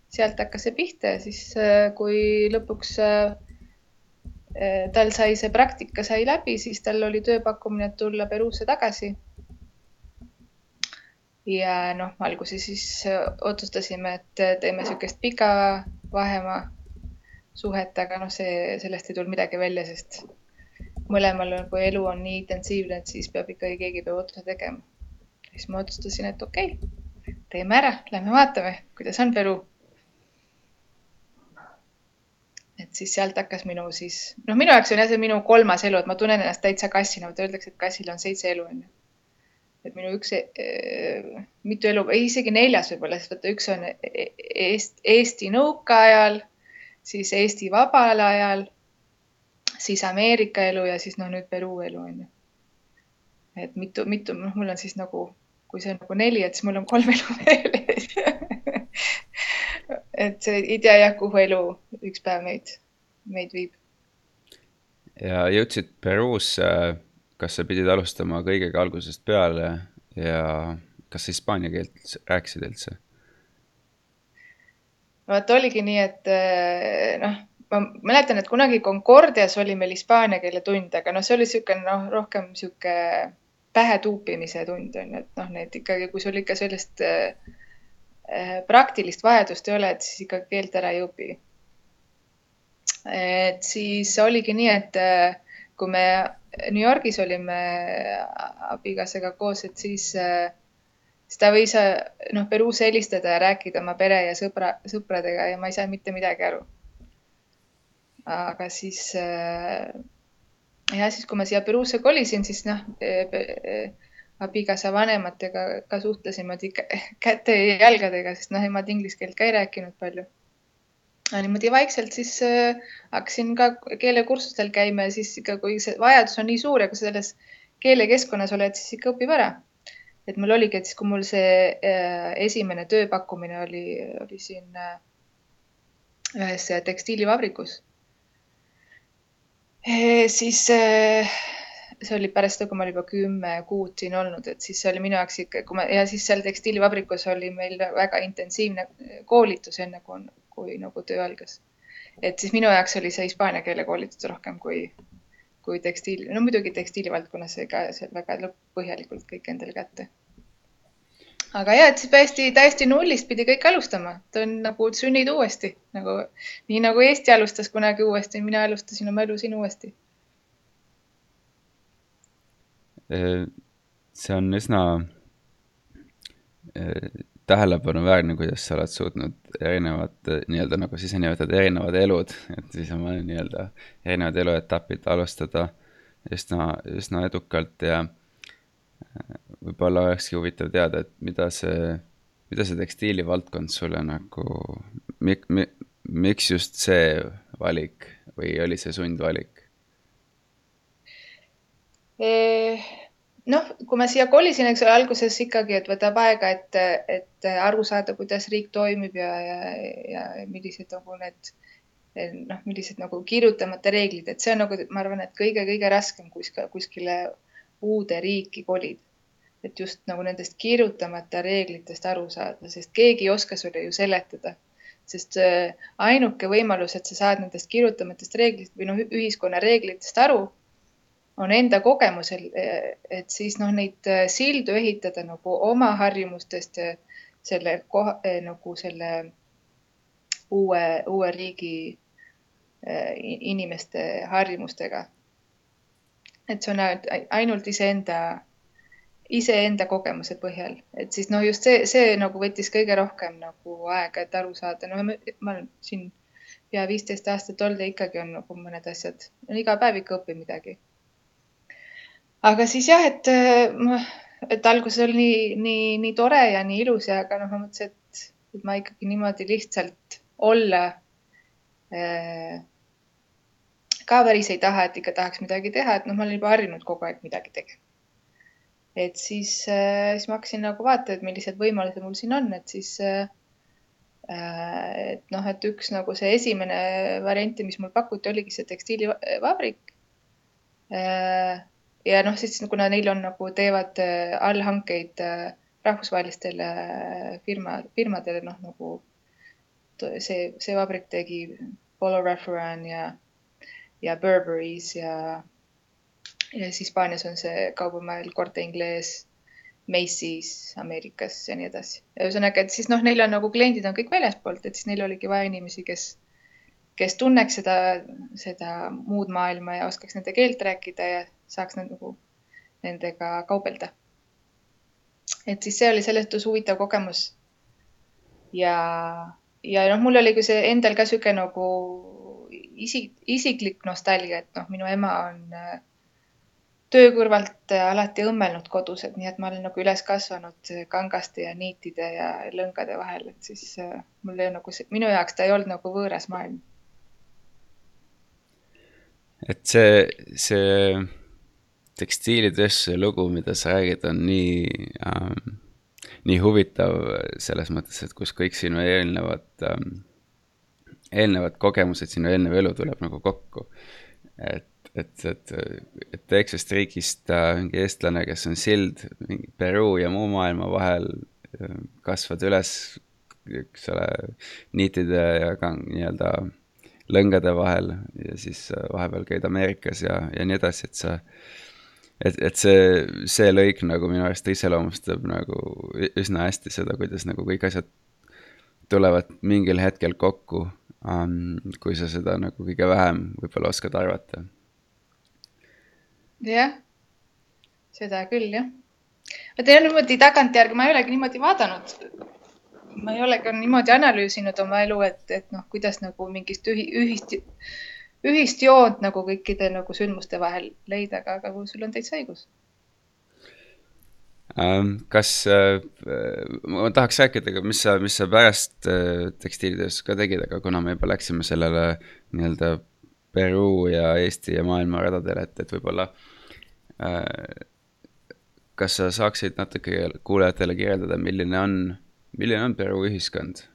[SPEAKER 1] sealt hakkas see pihta ja siis, äh, kui lõpuks äh, tal sai see praktika sai läbi, siis tal oli tööpakkumine, et tulla Peruusse tagasi. ja noh, alguses siis otsustasime, et teeme niisugust pika vahemaa suhet, aga noh, see, sellest ei tulnud midagi välja, sest mõlemal, kui elu on nii intensiivne, et siis peab ikkagi, keegi peab otsuse tegema siis ma otsustasin, et okei okay,, teeme ära, lähme vaatame, kuidas on Peru. et siis sealt hakkas minu siis, noh, minu jaoks on jah, see minu kolmas elu, et ma tunnen ennast täitsa kassina, vot öeldakse, et kassil on seitse elu, onju. et minu üks äh, mitu elu, isegi neljas võib-olla, sest vaata, üks on Eest, Eesti nõukaajal, siis Eesti vabal ajal, siis Ameerika elu ja siis noh, nüüd Peruu elu on ju. et mitu, mitu, noh, mul on siis nagu, kui see on nagu neli, et siis mul on kolm <laughs> elu veel et see ei tea jah, kuhu elu üks päev meid, meid viib.
[SPEAKER 2] ja jõudsid Peruusse, kas sa pidid alustama kõigega algusest peale ja kas sa hispaania keelt rääkisid üldse?
[SPEAKER 1] vot oligi nii, et eh, noh, ma mäletan, et kunagi Concordias oli meil hispaania keele tund, aga noh, see oli niisugune noh, rohkem niisugune pähe tuupimise tund on ju, et noh, need ikkagi, kui sul ikka sellist äh, praktilist vajadust ei ole, et siis ikka keelt ära ei õpi. et siis oligi nii, et äh, kui me New Yorgis olime abikaasaga koos, et siis äh, siis ta võis noh, Peruusse helistada ja rääkida oma pere ja sõbra, sõpradega ja ma ei saanud mitte midagi aru. aga siis jah, siis kui ma siia Peruusse kolisin, siis noh äh, abikaasa vanematega ka suhtlesin niimoodi <laughs> käte ja jalgadega, sest noh, nemad inglise keelt ka ei rääkinud palju. niimoodi vaikselt siis äh, hakkasin ka keelekursustel käima ja siis ikka, kui see vajadus on nii suur ja kui sa selles keelekeskkonnas oled, siis ikka õpib ära. et mul oligi, et siis, kui mul see esimene tööpakkumine oli, oli siin ühes tekstiilivabrikus siis äh, see oli pärast seda, kui ma olin juba kümme kuud siin olnud, et siis see oli minu jaoks ikka, kui ma ja siis seal tekstiilivabrikus oli meil väga intensiivne koolitus enne kui, kui nagu töö algas. et siis minu jaoks oli see hispaania keele koolitus rohkem kui, kui tekstiil, no muidugi tekstiilivaldkonnas sai ka seal väga põhjalikult kõik endale kätte. Aga ja, et siis täiesti, täiesti nullist pidi kõik alustama, et on nagu sünnid uuesti nagu nii nagu Eesti alustas kunagi uuesti, mina alustasin oma elu siin uuesti.
[SPEAKER 2] See on üsna tähelepanuväärne, kuidas sa oled suutnud erinevad nii-öelda nagu sa ise nimetad erinevad elud, et siis oma nii-öelda erinevad eluetapid alustada üsna, üsna edukalt ja võib-olla olekski huvitav teada, et mida see, mida see tekstiilivaldkond sulle nagu, mik-, mi-, miks just see valik või oli see sundvalik?
[SPEAKER 1] noh, kui ma siia kolisin, eks ole, alguses ikkagi, et võtab aega, et, et aru saada, kuidas riik toimib ja, ja, ja millised nagu need noh, millised nagu kirjutamata reeglid, et see on nagu, ma arvan, et kõige-kõige raskem kuskile, kuskile uude riiki kolida. Et just nagu nendest kirjutamata reeglitest aru saada, sest keegi ei oska sulle ju seletada. sest ainuke võimalus, et sa saad nendest kirjutamatest reeglitest või noh, ühiskonna reeglitest aru on enda kogemusel, et siis noh, neid äh, sildu ehitada nagu oma harjumustest selle koha äh, nagu selle uue, uue riigi inimeste harjumustega. et see on ainult iseenda, iseenda kogemuse põhjal, et siis noh, just see, see nagu võttis kõige rohkem nagu aega, et aru saada, no ma olen siin pea viisteist aastat olnud ja ikkagi on nagu mõned asjad, iga päev ikka õpib midagi. Aga siis jah, et, äh, et alguses oli nii, nii, nii tore ja nii ilus ja, aga noh, ma mõtlesin, et, et ma ikkagi niimoodi lihtsalt olla äh, ka päris ei taha, et ikka tahaks midagi teha, et noh, ma olen juba harjunud kogu aeg midagi tegema. Et siis äh,, siis ma hakkasin nagu vaatama, et millised võimalused mul siin on, et siis äh, et noh, et üks nagu see esimene variant, mis mul pakuti, oligi see tekstiilivabrik. Äh, ja noh, siis kuna neil on nagu teevad äh, allhankeid äh, rahvusvahelistele äh, firma, firmadele, noh nagu see, see vabrik tegi Polo Raffaran ja, ja Burberry's ja, Hispaanias on see kaubamaja Corte Inglés, Macy's Ameerikas ja nii edasi. ühesõnaga, et siis noh, neil on nagu kliendid on kõik väljaspoolt, et siis neil oligi vaja inimesi, kes, kes tunneks seda, seda muud maailma ja oskaks nende keelt rääkida ja saaks nagu nendega kaubelda. et siis see oli selles suhtes huvitav kogemus. ja, ja noh, mul oli ka see endal ka sihuke nagu isik, isiklik nostalgia, et noh, minu ema on äh, töö kõrvalt alati õmmelnud kodus, et nii et ma olen nagu üles kasvanud kangaste ja niitide ja lõngade vahel, et siis äh, mul ei nagu minu jaoks ta ei olnud nagu võõras maailm.
[SPEAKER 2] et see, see tekstiilitööstuse lugu, mida sa räägid, on nii ähm, nii huvitav selles mõttes, et kus kõik sinu eelnevad ähm,, eelnevad kogemused, sinu eelnev elu tuleb nagu kokku. et et, et, et Texast riigist äh, mingi eestlane, kes on sild mingi Peruu ja muu maailma vahel, äh, kasvad üles, eks ole, niitide ja ka nii-öelda lõngade vahel ja siis äh, vahepeal käid Ameerikas ja, ja nii edasi, et sa, et, et see, see lõik nagu minu arust iseloomustab nagu üsna hästi seda, kuidas nagu kõik asjad tulevad mingil hetkel kokku um,, kui sa seda nagu kõige vähem võib-olla oskad arvata
[SPEAKER 1] jah, seda küll jah. ma tean niimoodi tagantjärgi, ma ei olegi niimoodi vaadanud. ma ei ole ka niimoodi analüüsinud oma elu, et, et noh, kuidas nagu mingist ühi, ühist, ühist joont nagu kõikide nagu sündmuste vahel leida, aga, aga sul on täitsa õigus
[SPEAKER 2] ähm, kas äh,, ma tahaks rääkida, mis sa, mis sa pärast äh, tekstiilitööstus ka tegid, aga kuna me juba läksime sellele nii-öelda Peruu ja Eesti ja maailma radadele, et, et võib-olla äh, kas sa saaksid natuke kuulajatele kirjeldada, milline on, milline on Peruu ühiskond?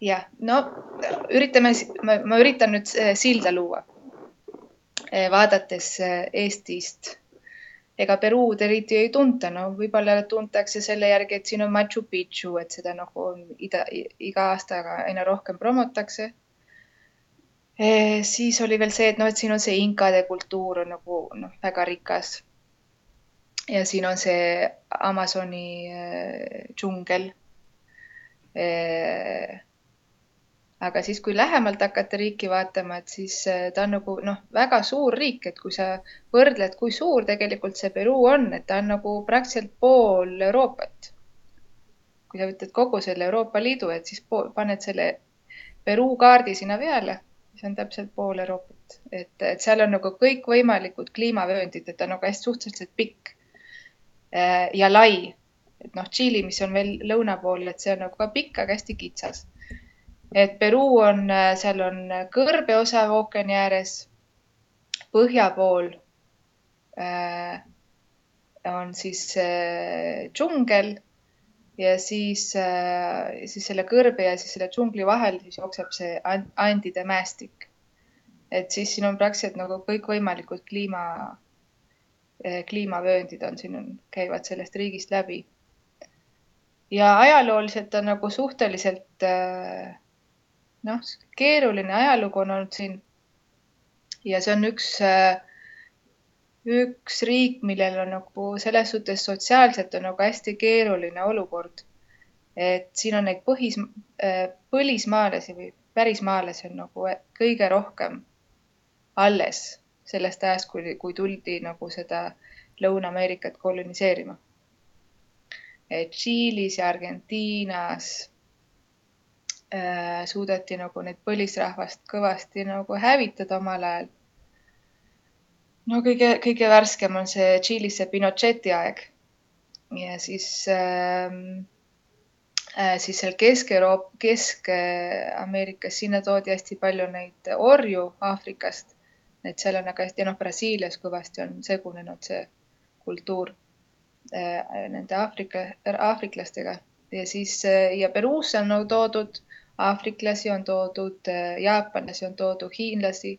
[SPEAKER 1] jah, no üritame, ma üritan nüüd äh, silda luua. Äh, vaadates äh, Eestist, ega Peruud eriti ei tunta, no võib-olla tuntakse selle järgi, et siin on Machu Picchu, et seda nagu ida, iga aastaga aina rohkem promotakse Eh, siis oli veel see, et noh, et siin on see inkade kultuur on nagu noh, väga rikas. ja siin on see Amazoni äh, džungel äh,. aga siis, kui lähemalt hakata riiki vaatama, et siis äh, ta on nagu noh, väga suur riik, et kui sa võrdled, kui suur tegelikult see Peruu on, et ta on nagu praktiliselt pool Euroopat. kui sa võtad kogu selle Euroopa Liidu, et siis pool, paned selle Peruu kaardi sinna peale see on täpselt pool Euroopat, et, et seal on nagu kõikvõimalikud kliimavööndid, et ta on nagu hästi suhteliselt pikk äh, ja lai. et noh, Tšiili, mis on veel lõuna pool, et see on nagu ka pikk, aga hästi kitsas. et Peruu on, äh, seal on kõrbeosa ookeani ääres, põhja pool äh, on siis džungel ja siis, äh, siis selle kõrbe ja siis selle džungli vahel siis jookseb see Andide mäestik. et siis siin on praktiliselt nagu kõikvõimalikud kliima, äh, kliimavööndid on siin, käivad sellest riigist läbi. ja ajalooliselt on nagu suhteliselt äh, noh, keeruline ajalugu on olnud siin. ja see on üks äh, üks riik, millel on nagu selles suhtes sotsiaalselt on nagu hästi keeruline olukord. et siin on neid põhis, äh, põlismaalasi või pärismaalasi on nagu kõige rohkem alles sellest ajast, kui, kui tuldi nagu seda Lõuna-Ameerikat koloniseerima. Tšiilis ja Argentiinas äh, suudeti nagu neid põlisrahvast kõvasti nagu hävitada omal ajal no kõige, kõige värskem on see Tšiilis see Pinocheti aeg. ja siis ähm, äh, siis seal Kesk-Euroopa, Kesk-Ameerikas, sinna toodi hästi palju neid orju Aafrikast. et seal on aga hästi, noh, Brasiilias kõvasti on segunenud see kultuur äh, nende Aafrika, aafriklastega ja siis äh, ja Peruusse on nagu toodud aafriklasi, on toodud jaapanlasi, on toodud hiinlasi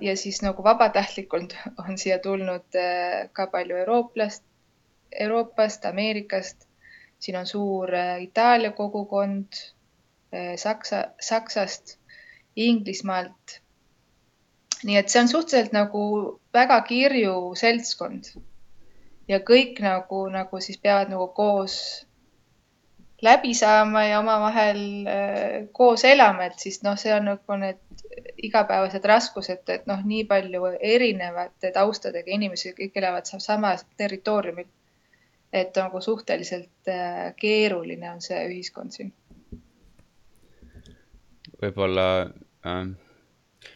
[SPEAKER 1] ja siis nagu vabatahtlikult <laughs> on siia tulnud äh, ka palju eurooplast, Euroopast, Ameerikast. siin on suur äh, Itaalia kogukond, Saksa, Saksast, Inglismaalt. nii et see on suhteliselt nagu väga kirju seltskond ja kõik nagu, nagu siis peavad nagu koos läbi saama ja omavahel koos elama, et siis noh, see on nagu need igapäevased raskused, et noh, nii palju erinevate taustadega inimesi, kõik elavad samas territooriumil. et nagu suhteliselt äh, keeruline on see ühiskond siin.
[SPEAKER 2] võib-olla äh,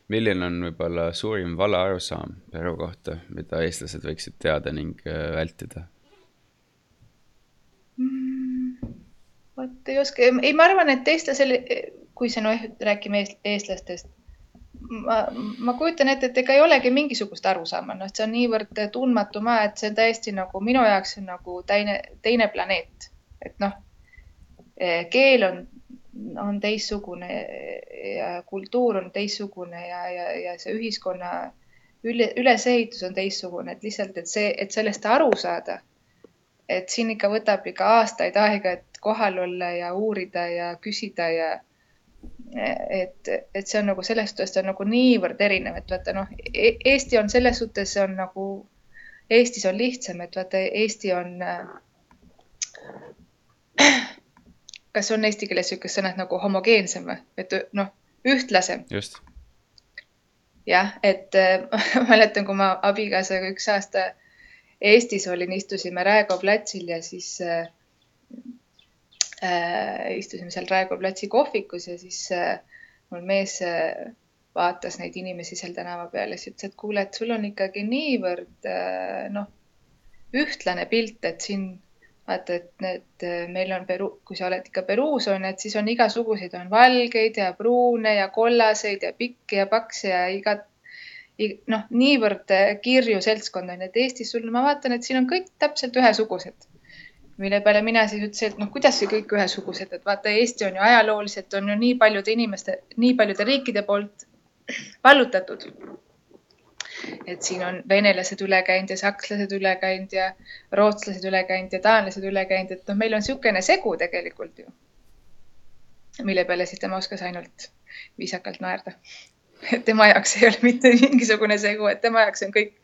[SPEAKER 2] milline on võib-olla suurim vale arusaam Peru kohta, mida eestlased võiksid teada ning äh, vältida
[SPEAKER 1] mm,? Vot ei oska, ei, ma arvan, et eestlasel, kui see noh, räägime eestlastest, ma, ma kujutan ette, et ega ei olegi mingisugust arusaama, noh, see on niivõrd tundmatu maa, et see on täiesti nagu minu jaoks on nagu teine, teine planeet, et noh, eh, keel on on teistsugune ja kultuur on teistsugune ja, ja, ja see ühiskonna üle, ülesehitus on teistsugune, et lihtsalt, et see, et sellest aru saada, et siin ikka võtab ikka aastaid aega, et kohal olla ja uurida ja küsida ja et, et see on nagu selles suhtes on nagu niivõrd erinev, et vaata noh e, Eesti on selles suhtes on nagu, Eestis on lihtsam, et vaata Eesti on kas on eesti keeles niisugust sõna nagu homogeensem või, et noh, ühtlasem.
[SPEAKER 2] just.
[SPEAKER 1] jah, et <laughs> äh, mäletan, kui ma abikaasaga üks aasta Eestis olin, istusime Raekoja platsil ja siis äh, äh, istusime seal Raekoja platsi kohvikus ja siis äh, mul mees äh, vaatas neid inimesi seal tänava peal ja siis ütles, et kuule, et sul on ikkagi niivõrd äh, noh, ühtlane pilt, et siin vaata, et need, meil on Peru, kui sa oled ikka Peruus on, et siis on igasuguseid, on valgeid ja pruune ja kollaseid ja pikki ja pakse ja igat, noh, niivõrd kirju seltskond on, et Eestis sul, ma vaatan, et siin on kõik täpselt ühesugused. mille peale mina siis ütlesin, et noh, kuidas see kõik ühesugused, et vaata, Eesti on ju ajalooliselt on ju nii paljude inimeste, nii paljude riikide poolt vallutatud et siin on venelased üle käinud ja sakslased üle käinud ja rootslased üle käinud ja taanlased üle käinud, et noh, meil on niisugune segu tegelikult ju. mille peale siis tema oskas ainult viisakalt naerda. et tema jaoks ei ole mitte mingisugune segu, et tema jaoks on kõik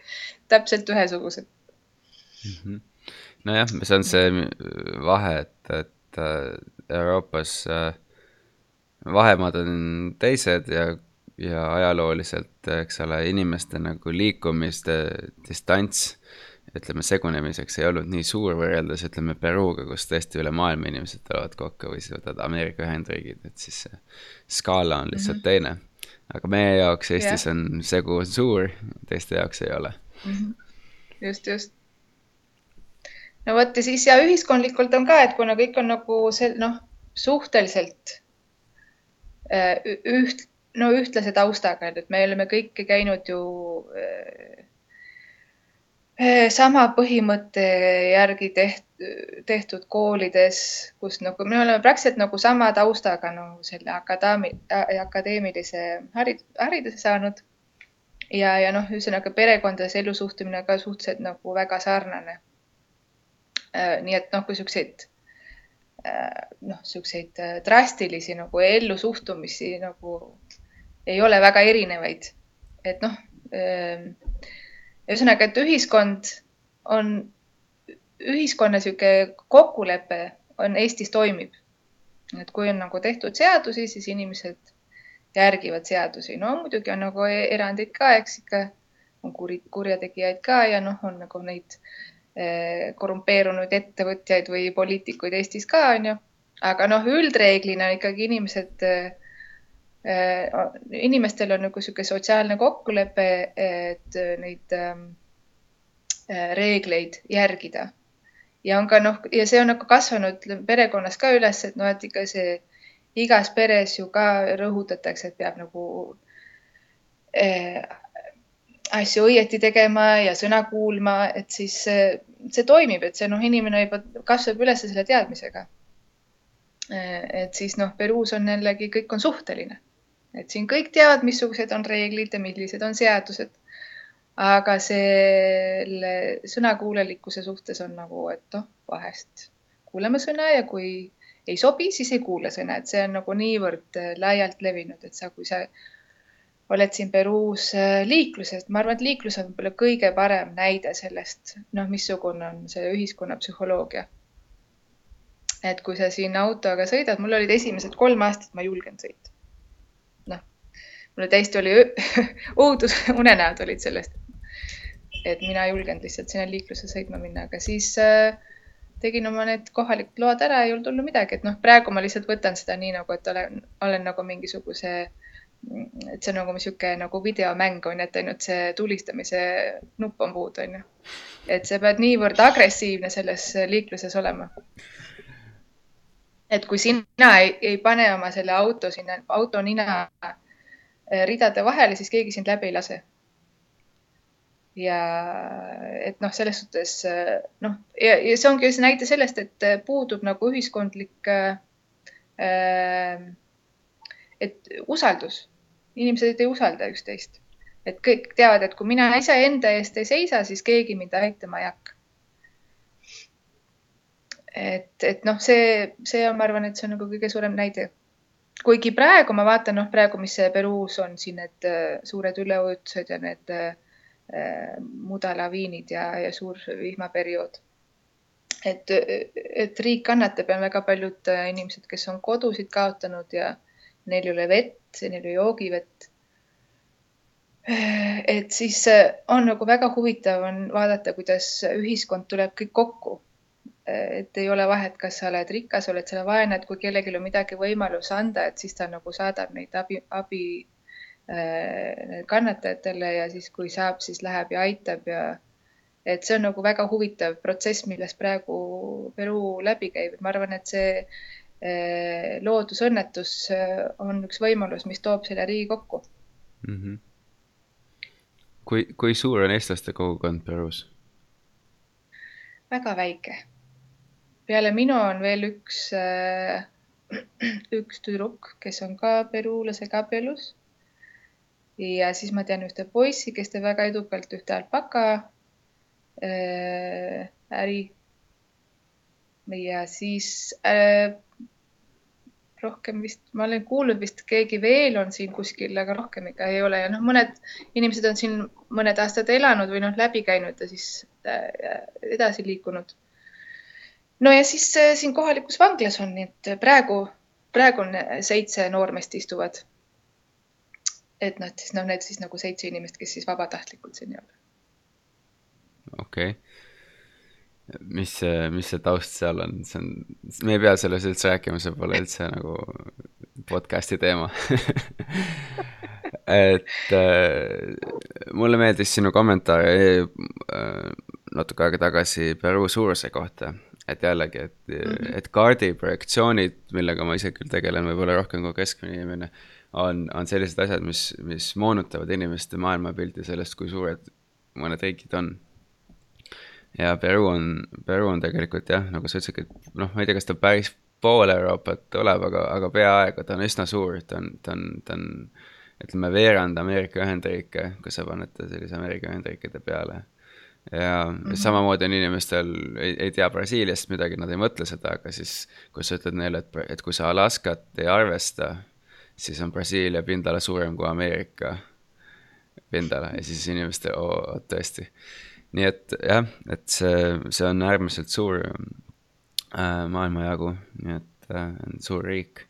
[SPEAKER 1] täpselt ühesugused
[SPEAKER 2] mm. -hmm. nojah, see on see vahe, et, et äh, Euroopas äh, vahemaad on teised ja ja ajalooliselt, eks ole, inimeste nagu liikumiste distants, ütleme, segunemiseks ei olnud nii suur võrreldes, ütleme, Peruga, kus tõesti üle maailma inimesed tulevad kokku või siis võtad Ameerika Ühendriigid, et siis see skaala on lihtsalt mm -hmm. teine. Aga meie jaoks Eestis yeah. on segu suur, teiste jaoks ei ole
[SPEAKER 1] mm. -hmm. just, just. no vot ja siis ja ühiskondlikult on ka, et kuna kõik on nagu see noh, suhteliselt äh, üht no ühtlase taustaga, et me oleme kõike käinud ju äh, äh, sama põhimõtte järgi teht, tehtud koolides, kus nagu me oleme praktiliselt nagu sama taustaga nagu selle akadeemi, akadeemilise harid, hariduse saanud. ja, ja noh, ühesõnaga perekondades ellusuhtumine ka suhteliselt nagu väga sarnane. Äh, nii et noh, kui siukseid noh, siukseid drastilisi nagu ellusuhtumisi nagu ei ole väga erinevaid. et noh, ühesõnaga, et ühiskond on, ühiskonna niisugune kokkulepe on Eestis toimib. et kui on nagu tehtud seadusi, siis inimesed järgivad seadusi. no muidugi on nagu e-, erandeid ka, eks ikka on kuri, kurjategijaid ka ja noh, on nagu neid eh, korrumpeerunud ettevõtjaid või poliitikuid Eestis ka, on ju. aga noh, üldreeglina ikkagi inimesed eh, Äh, inimestel on nagu niisugune sotsiaalne kokkulepe, et neid äh, reegleid järgida. Ja on ka noh, ja see on nagu kasvanud perekonnas ka üles, et noh, et ikka see igas peres ju ka rõhutatakse, et peab nagu äh, asju õieti tegema ja sõna kuulma, et siis see, see toimib, et see noh, inimene juba kasvab üles selle teadmisega. et siis noh, Peruus on jällegi kõik on suhteline et siin kõik teavad, missugused on reeglid ja millised on seadused. Aga selle sõnakuulelikkuse suhtes on nagu, et noh, vahest kuulame sõna ja kui ei sobi, siis ei kuula sõna, et see on nagu niivõrd äh, laialt levinud, et sa, kui sa oled siin Peruus äh, liikluses, ma arvan, et liiklus on võib-olla kõige parem näide sellest, noh, missugune on see ühiskonna psühholoogia. et kui sa siin autoga sõidad, mul olid esimesed kolm aastat, ma ei julgenud sõita mulle täiesti oli <laughs> õudus, unenäod olid sellest. Et mina ei julgenud lihtsalt sinna liiklusse sõitma minna, aga siis äh, tegin oma need kohalikud load ära, ei olnud hullu midagi, et noh, praegu ma lihtsalt võtan seda nii nagu, et olen, olen nagu mingisuguse et see on nagu niisugune nagu videomäng on ju, et ainult see tulistamise nupp on puudu, on ju. et sa pead niivõrd agressiivne selles liikluses olema. et kui sina ei, ei pane oma selle auto sinna, auto nina ridade vahele, siis keegi sind läbi ei lase ja et noh, selles suhtes noh, ja, ja see ongi see näide sellest, et puudub nagu ühiskondlik äh, et usaldus, inimesed ei usalda üksteist, et kõik teavad, et kui mina iseenda eest ei seisa, siis keegi mind aitama ei hakka. et, et noh, see, see on, ma arvan, et see on nagu kõige suurem näide. kuigi praegu ma vaatan, noh, praegu, mis Peruus on siin need suured üleujutused ja need Äh, mudalaviinid ja, ja suur vihmaperiood. et, et riik kannatab ja väga paljud äh, inimesed, kes on kodusid kaotanud ja neil ei ole vett, neil ei joogivett. Äh, et siis on nagu väga huvitav on vaadata, kuidas ühiskond tuleb kõik kokku. et ei ole vahet, kas sa oled rikas, oled sa vaene, et kui kellelgi on midagi võimalus anda, et siis ta nagu saadab neid abi, abi kannatajatele ja siis, kui saab, siis läheb ja aitab ja et see on nagu väga huvitav protsess, millest praegu Peruu läbi käib, et ma arvan, et see äh, loodusõnnetus äh, on üks võimalus, mis toob selle riigi kokku mm. -hmm.
[SPEAKER 2] kui, kui suur on eestlaste kogukond Peruus?
[SPEAKER 1] väga väike. peale minu on veel üks, <clears throat> üks tüdruk, kes on ka peruulasega abielus ja siis ma tean ühte poissi, kes teeb väga edukalt ühte alpaka äh, äri. ja siis äh, rohkem vist, ma olen kuulnud vist keegi veel on siin kuskil, aga rohkem ikka ei ole ja noh, mõned inimesed on siin mõned aastad elanud või noh, läbi käinud ja siis äh, edasi liikunud. no ja siis äh, siin kohalikus vanglas on, et praegu, praegu on seitse noormeest istuvad et nad siis noh, need siis nagu seitse inimest, kes siis vabatahtlikult siin ei ole.
[SPEAKER 2] okei okay. mis see, mis see taust seal on, see on, me ei pea sellest üldse rääkima, see pole üldse nagu podcast'i teema <laughs> et äh, mulle meeldis sinu kommentaar äh, natuke aega tagasi Peruu suuruse kohta, et jällegi, et mm, -hmm. et kaardi projektsioonid, millega ma ise küll tegelen, võib-olla rohkem kui keskmine inimene äh,, on, on sellised asjad, mis, mis moonutavad inimeste maailmapilti sellest, kui suured mõned riigid on. ja Peru on, Peru on tegelikult jah, nagu sa ütlesidki, et noh, ma ei tea, kas ta päris pool Euroopat tuleb, aga, aga peaaegu, ta on üsna suur, ta on, ta on, ta on ütleme, veerand Ameerika Ühendriike, kui sa paned ta sellise Ameerika Ühendriikide peale. ja mm -hmm. samamoodi on inimestel, ei, ei tea Brasiiliast midagi, nad ei mõtle seda, aga siis kui sa ütled neile, et, et kui sa Alaskat ei arvesta siis on Brasiilia pindala suurem kui Ameerika pindala ja siis inimestel, oo, tõesti. nii et jah, et see, see on äärmiselt suur äh, maailmajagu, nii et äh, suur riik.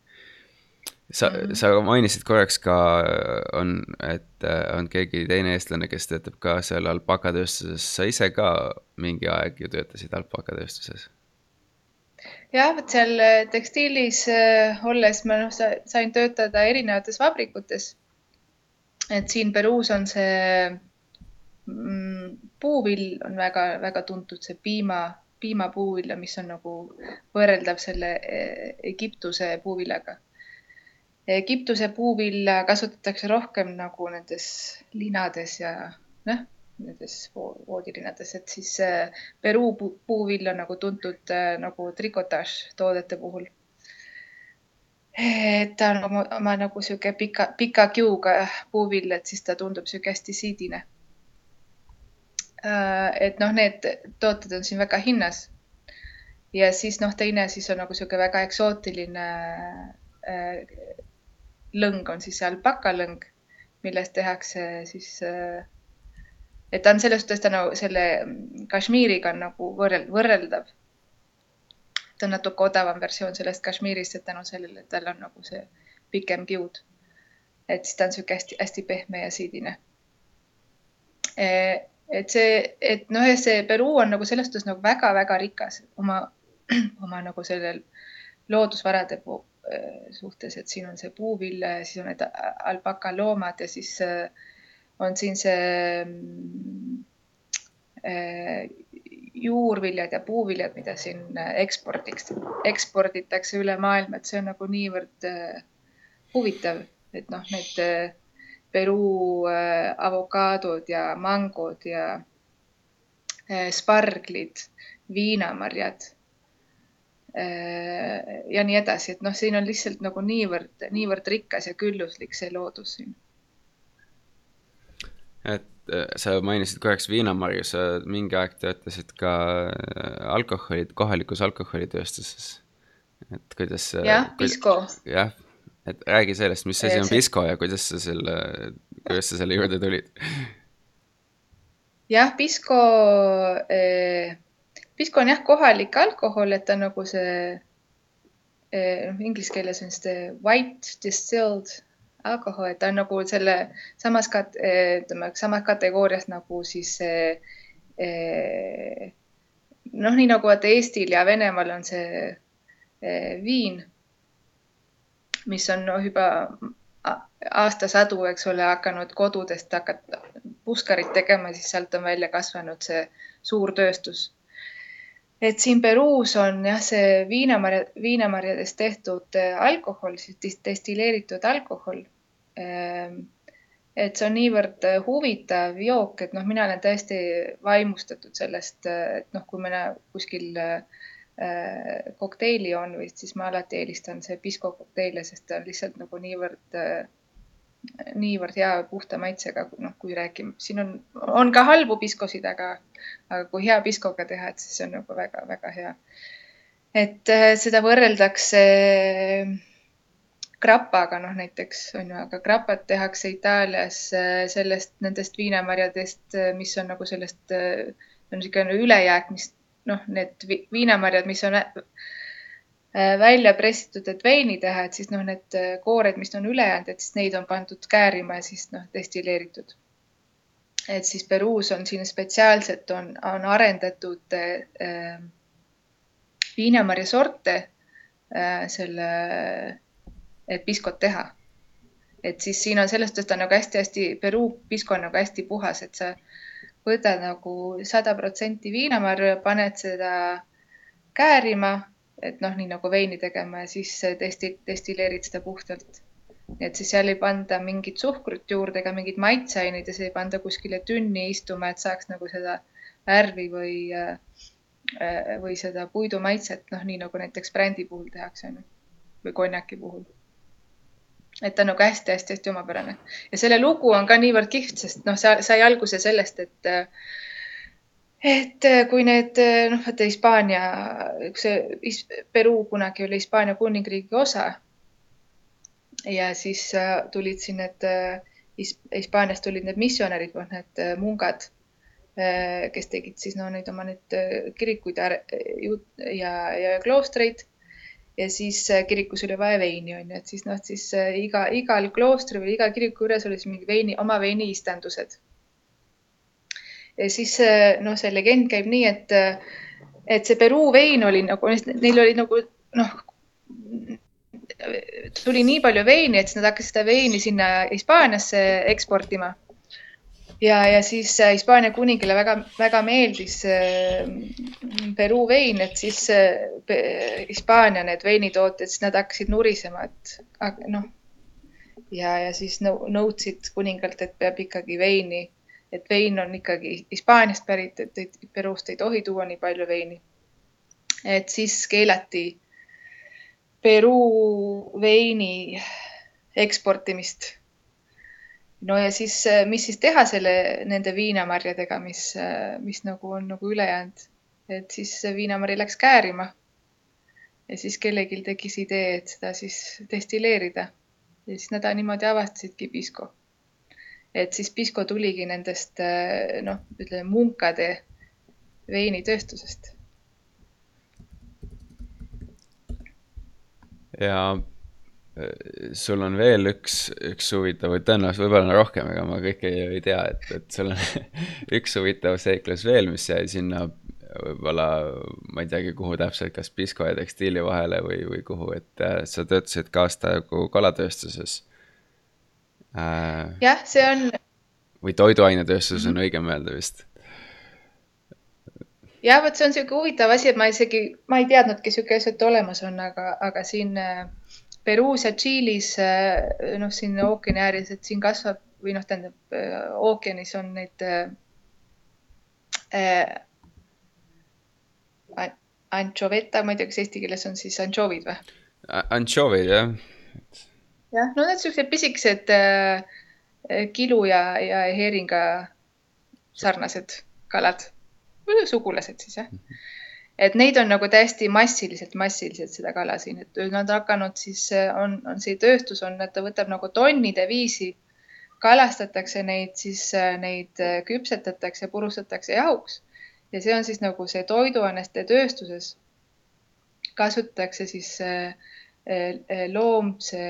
[SPEAKER 2] sa mm, -hmm. sa mainisid korraks ka, on, et äh, on keegi teine eestlane, kes töötab ka seal alpakatööstuses, sa ise ka mingi aeg ju töötasid alpakatööstuses
[SPEAKER 1] jah, vot seal äh, tekstiilis äh, olles ma noh, sain töötada erinevates vabrikutes. et siin Peruus on see mm, puuvill on väga-väga tuntud, see piima, piimapuuvilja, mis on nagu võrreldav selle äh, Egiptuse puuviljaga. Egiptuse puuvilla kasutatakse rohkem nagu nendes linades ja noh nendes voodilinades, et siis Peruu puuvill on nagu tuntud äh, nagu trikotaaž toodete puhul. et ta on oma, oma nagu sihuke pika, pika kiuga puuvill, et siis ta tundub sihuke hästi siidine. Äh, et noh, need tooted on siin väga hinnas. ja siis noh, teine siis on nagu sihuke väga eksootiline äh, lõng on siis see alpakalõng, millest tehakse siis äh, et ta on selles suhtes ta nagu selle Kashmiriga on nagu võrrel-, võrreldav. ta on natuke odavam versioon sellest Kashmirist, et tänu sellele, tal on nagu see pikem kiud. et siis ta on niisugune hästi-hästi pehme ja siidine. E, et see, et noh, see Peruu on nagu selles suhtes nagu väga-väga rikas oma, <clears throat> oma nagu sellel loodusvarade suhtes, et siin on see puuvilja ja siis on need alpakaloomad ja siis on siin see mm, juurviljad ja puuviljad, mida siin ekspordiks, eksporditakse üle maailma, et see on nagu niivõrd huvitav, et noh, need Peruu avokaadod ja mangod ja sparglid, viinamarjad Äh, ja nii edasi, et noh, siin on lihtsalt nagu niivõrd, niivõrd rikas ja külluslik see loodus siin.
[SPEAKER 2] Et äh, sa mainisid korraks viinamarju, sa mingi aeg töötasid ka äh, alkoholi, kohalikus alkoholitööstuses. et kuidas.
[SPEAKER 1] jah, Pisco.
[SPEAKER 2] jah, et räägi sellest, mis asi on Pisco ja kuidas sa selle, kuidas sa selle juurde tulid?
[SPEAKER 1] jah, Pisco eh, Pisco on jah, kohalik alkohol, et ta on nagu see, eh, inglise keeles on see white distilled alkohol, et ta on nagu selle samas kat-, eh, ütleme, samas kategoorias nagu siis eh, noh, nii nagu vaata Eestil ja Venemaal on see viin, mis on noh, juba aastasadu, eks ole, hakanud kodudest hakata puskarit tegema, siis sealt on välja kasvanud see suur tööstus et siin Peruus on jah, see viinamarja, viinamarjadest tehtud alkohol, siis destilleeritud alkohol. Ähm, et see on niivõrd äh, huvitav jook, et noh, mina olen täiesti vaimustatud sellest, äh, et noh, kui me kuskil kokteili on või siis ma alati eelistan see Pisco kokteile, sest ta on lihtsalt nagu niivõrd niivõrd hea puhta maitsega, noh, kui räägime, siin on, on ka halbu piskosid, aga, aga kui hea piskoga teha, et siis see on nagu väga-väga hea. et äh, seda võrreldakse äh, grapaga, noh näiteks on ju, aga grapat tehakse Itaalias äh, sellest, nendest viinamarjadest, mis on nagu sellest, on niisugune ülejääk, mis noh, need viinamarjad, mis on Äh, välja pressitud, et veini teha, et siis noh, need äh, koored, mis on üle jäänud, et siis neid on pandud käärima ja siis noh, destilleeritud. et siis Peruus on siin spetsiaalselt on, on arendatud äh, viinamarja sorte äh, selle, piskot teha. et siis siin on sellest, et ta nagu hästi-hästi, Peruu pisko on nagu hästi puhas, et sa võtad nagu sada protsenti viinamarju ja paned seda käärima et noh, nii nagu veini tegema ja siis testi, destilleerid seda puhtalt. et siis seal ei panda mingit suhkrut juurde ega mingeid maitseaineid ja see ei panda kuskile tünni istuma, et saaks nagu seda värvi või, või seda puidu maitset, noh, nii nagu näiteks brändi puhul tehakse, või konjaki puhul. Et ta on nagu hästi-hästi-hästi omapärane ja selle lugu on ka niivõrd kihvt, sest noh, sa sai alguse sellest, et äh, et äh, kui need äh, noh, vaata Hispaania, see Peruu kunagi oli Hispaania kuningriigi osa. ja siis äh, tulid siin need Hispaaniast tulid need missionärid, need mungad, kes tegid siis no neid oma neid kirikuid ja, ja, ja kloostreid. Ja siis kirikus oli vaja veini on ju, et siis noh, siis iga, igal kloostri või iga kiriku juures oli siis mingi veini, oma veiniistandused ja siis noh, see legend käib nii, et, et see Peruu vein oli nagu, neil oli nagu noh, tuli nii palju veini, et siis nad hakkasid seda veini sinna Hispaaniasse eksportima. Ja, ja siis Hispaania kuningile väga-väga meeldis Peruu vein, et siis Hispaania need veinitootjad, siis nad hakkasid nurisema, et noh ja, ja siis nõudsid kuningalt, et peab ikkagi veini et vein on ikkagi Hispaaniast pärit, et, Peruust ei tohi tuua nii palju veini. et siis keelati Peruu veini eksportimist. No ja siis, mis siis teha selle, nende viinamarjadega, mis, mis nagu on nagu üle jäänud, et siis viinamarja läks käärima. ja siis kellelgi tekkis idee, et seda siis destilleerida ja siis nad niimoodi avastasidki Pisco et siis Pisco tuligi nendest eh, noh, ütleme munkade veinitööstusest.
[SPEAKER 2] ja sul on veel üks, üks huvitav, või tõenäoliselt võib-olla on rohkem, ega ma kõike ei, ei tea, et, et sul on <laughs> üks huvitav seiklus veel, mis jäi sinna võib-olla ma ei teagi, kuhu täpselt, kas Pisco ja tekstiili vahele või, või kuhu, et äh, sa töötasid ka aasta nagu kalatööstuses
[SPEAKER 1] äh,. jah, see on.
[SPEAKER 2] või toiduainetööstuses mm -hmm. on õigem öelda vist.
[SPEAKER 1] jah, vot see on sihuke huvitav asi, et ma isegi, ma ei teadnudki asi, et olemas on, aga, aga siin äh, Peruus ja Tšiilis, äh, noh, siin ookeani ääres, et siin kasvab või noh, tähendab ookeanis on neid äh, anchoveta, ma ei tea, kas eesti keeles on siis antšoovid või?
[SPEAKER 2] Antšoovid, jah.
[SPEAKER 1] jah, no need siuksed pisikesed äh, kilu ja, ja heeringa sarnased kalad, sugulased siis jah. Et neid on nagu täiesti massiliselt, massiliselt seda kala siin, et nad hakanud siis on, on see tööstus on, et ta võtab nagu tonnide viisi, kalastatakse neid, siis neid küpsetatakse, purustatakse jahuks ja see on siis nagu see toiduainete tööstuses kasutatakse siis äh, äh, loomse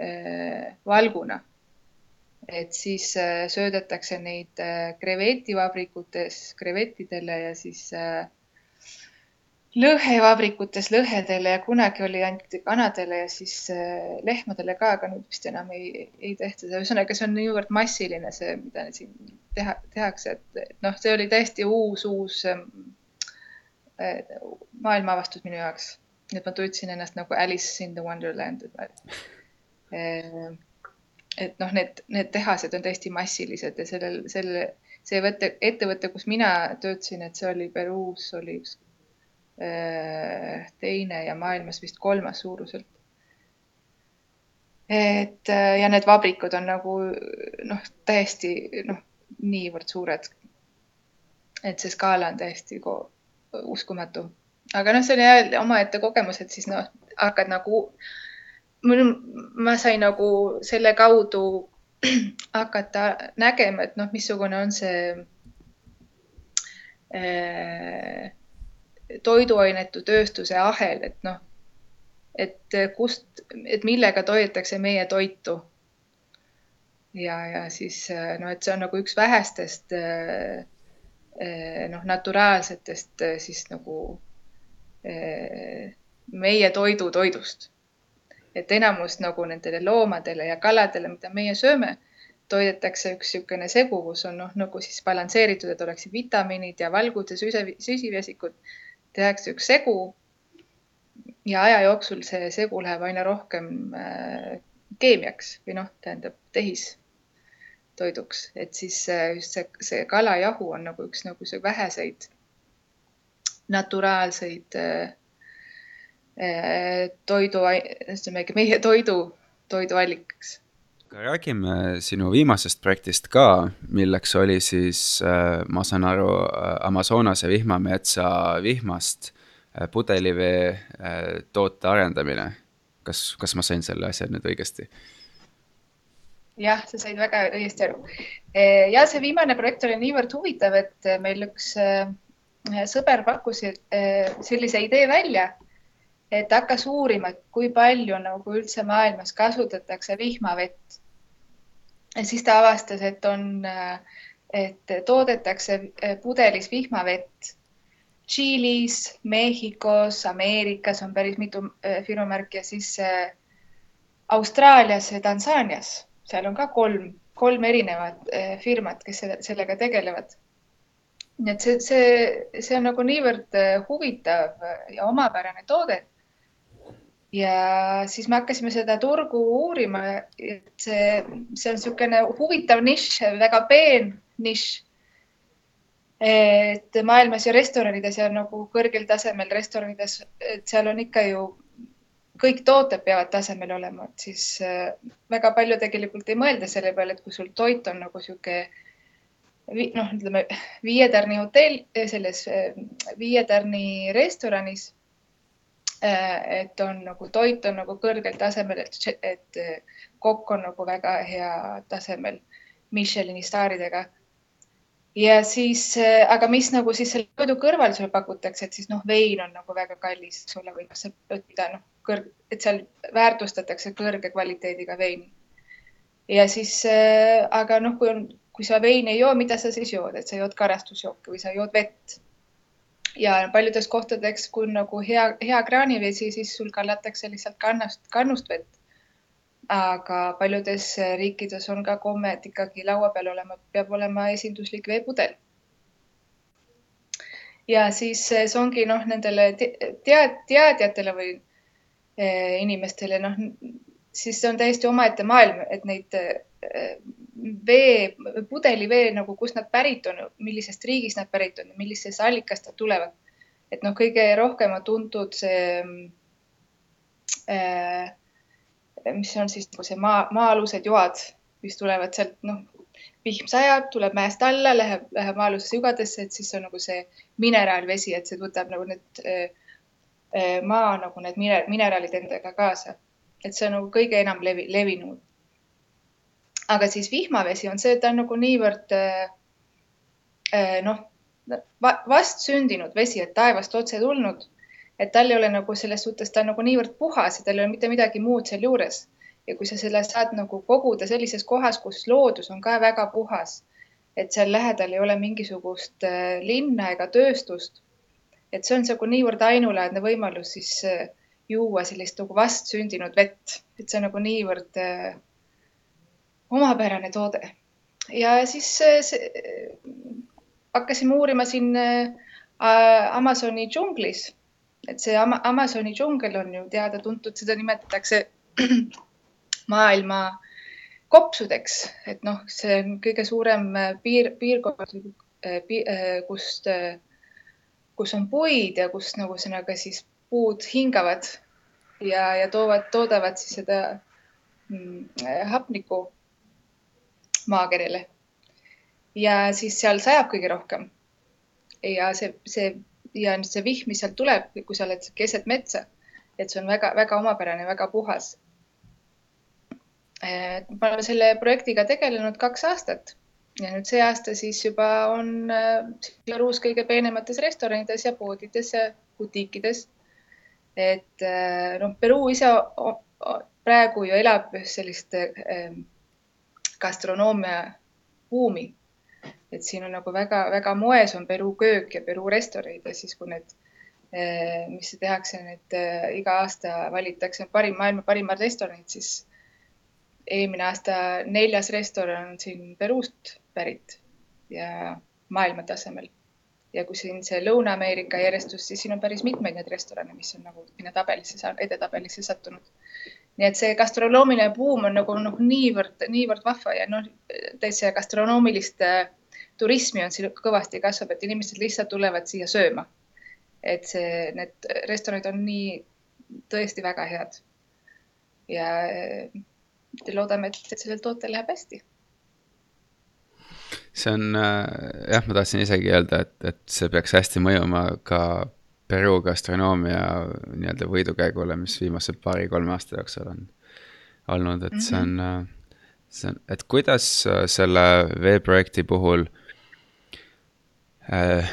[SPEAKER 1] äh, valguna. et siis söödetakse neid krevetivabrikutes krevettidele ja siis lõhevabrikutes lõhedele ja kunagi oli ainult kanadele ja siis äh, lehmadele ka, aga nüüd vist enam ei, ei tehta ühesõnaga, see on niivõrd massiline, see, mida siin teha, tehakse, et, et noh, see oli täiesti uus, uus ähm, äh, maailmaavastus minu jaoks. et ma tundsin ennast nagu Alice in the Wonderland. Äh, et noh, need, need tehased on täiesti massilised ja sellel, selle, see võtte, ettevõte, kus mina töötasin, et see oli Peruus, oli üks teine ja maailmas vist kolmas suuruselt. et äh, ja need vabrikud on nagu noh, täiesti noh, niivõrd suured. et see skaala on täiesti uskumatu, aga noh, see oli omaette kogemus, et siis noh, hakkad nagu, ma sain nagu selle kaudu <clears throat> hakata nägema, et noh, missugune on see äh, toiduainetööstuse ahel, et noh, et kust, et millega toidetakse meie toitu. ja, ja siis noh, et see on nagu üks vähestest noh, naturaalsetest siis nagu meie toidu toidust. et enamus nagu nendele loomadele ja kaladele, mida meie sööme, toidetakse üks niisugune segu, kus on noh, nagu siis balansseeritud, et oleksid vitamiinid ja valgud ja süsivesikud tehakse üks segu ja aja jooksul see segu läheb aina rohkem äh, keemiaks või noh, tähendab tehistoiduks, et siis äh, just see, see kalajahu on nagu üks nagu see väheseid naturaalseid äh, toidu, ütleme meie toidu, toiduallikaks
[SPEAKER 2] räägime sinu viimasest projektist ka, milleks oli siis, äh, ma saan aru, äh, Amazonase vihmametsa vihmast äh, pudelivee toote arendamine. kas, kas ma sain selle asja nüüd õigesti?
[SPEAKER 1] jah, sa said väga õigesti aru. ja see viimane projekt oli niivõrd huvitav, et meil üks sõber pakkus sellise idee välja, et hakkas uurima, et kui palju nagu üldse maailmas kasutatakse vihmavett. Siis ta avastas, et on, et toodetakse pudelis vihmavett. Tšiilis, Mehhikos, Ameerikas on päris mitu äh, firmamärki ja siis äh, Austraalias ja Tansaanias, seal on ka kolm, kolm erinevat firmat, kes sellega tegelevad. nii et see, see, see on nagu niivõrd huvitav ja omapärane toode ja siis me hakkasime seda turgu uurima, et see, see on niisugune huvitav nišš, väga peen nišš. et maailmas ja restoranides ja nagu kõrgel tasemel restoranides, et seal on ikka ju kõik tooted peavad tasemel olema, et siis äh, väga palju tegelikult ei mõelda selle peale, et kui sul toit on nagu sihuke noh, ütleme viie tärni hotell, selles äh, viie tärni restoranis et on nagu toit on nagu kõrgel tasemel, et, et äh, kokk on nagu väga hea tasemel Michelini staaridega. ja siis, äh, aga mis nagu siis selle toidu kõrval sulle pakutakse, et siis noh, vein on nagu väga kallis sulle või sa võtta noh, kõrg, et seal väärtustatakse kõrge kvaliteediga veini. ja siis, aga noh, kui on, kui sa veini ei joo, mida sa siis jood, et sa jood karastusjooki või sa jood vett ja paljudes kohtades, kui nagu hea, hea kraanivesi, siis sul kallatakse lihtsalt kannast, kannust vett. aga paljudes riikides on ka komme, et ikkagi laua peal olema, peab olema esinduslik veepudel. ja siis see ongi noh, nendele tead, teadjatele või eh, inimestele noh, siis see on täiesti omaette maailm, et neid eh, vee, pudelivee nagu, kust nad pärit on, millisest riigist nad pärit on, millisest allikast nad tulevad. et noh, kõige rohkem on tuntud see äh,, mis on siis nagu see maa, maa-alused joad, mis tulevad sealt, noh, vihm sajab, tuleb mäest alla, läheb, läheb maa-alusesse jugadesse, et siis on nagu see mineraalvesi, et see võtab nagu need äh, maa nagu need mineraalid endaga kaasa. et see on nagu kõige enam levi, levinum aga siis vihmavesi on see, ta on nagu niivõrd äh, äh, noh, vastsündinud vesi, et taevast otse tulnud, et tal ei ole nagu selles suhtes, ta on nagu niivõrd puhas ja tal ei ole mitte midagi muud sealjuures. ja kui sa selle saad nagu koguda sellises kohas, kus loodus on ka väga puhas, et seal lähedal ei ole mingisugust äh, linna ega tööstust, et see on nagu niivõrd ainulaadne võimalus siis juua sellist nagu vastsündinud vett, et see on nagu niivõrd omapärane toode. ja siis see, hakkasime uurima siin äh, Amazoni džunglis, et see Amazoni džungel on ju teada-tuntud, seda nimetatakse <clears throat> maailma kopsudeks, et noh, see on kõige suurem piir, piirkond, äh, kust, kus on puid ja kus nagu ühesõnaga siis puud hingavad ja, ja toovad, toodavad siis seda mm, hapnikku maakerile. ja siis seal sajab kõige rohkem. ja see, see ja see vihm, mis sealt tuleb, kui sa oled keset metsa, et see on väga-väga omapärane, väga puhas. me oleme selle projektiga tegelenud kaks aastat ja nüüd see aasta siis juba on Belarus kõige peenemates restoranides ja poodides ja butiikides. et noh, Peruu ise praegu ju elab sellist gastronoomia buumi. et siin on nagu väga-väga moes on Peruu köök ja Peruu restoranid ja siis, kui need, eh, mis tehakse, need eh, iga aasta valitakse parim, maailma parimad restoranid, siis eelmine aasta neljas restoran on siin Peruust pärit ja maailma tasemel. ja kui siin see Lõuna-Ameerika järjestus, siis siin on päris mitmeid neid restorane, mis on nagu sinna tabelisse, edetabelisse sattunud nii et see gastronoomiline buum on nagu noh, niivõrd, niivõrd vahva ja noh, täitsa gastronoomilist äh, turismi on siin kõvasti kasvab, et inimesed lihtsalt tulevad siia sööma. et see, need restoranid on nii tõesti väga head. ja äh, loodame, et, sellel tootel läheb hästi
[SPEAKER 2] see on äh, jah, ma tahtsin isegi öelda, et, et see peaks hästi mõjuma ka Peruu gastronoomia nii-öelda võidukäigule, mis viimase paari-kolme aasta jooksul on olnud, et see on mm, -hmm. see on, et kuidas äh, selle veeprojekti puhul äh,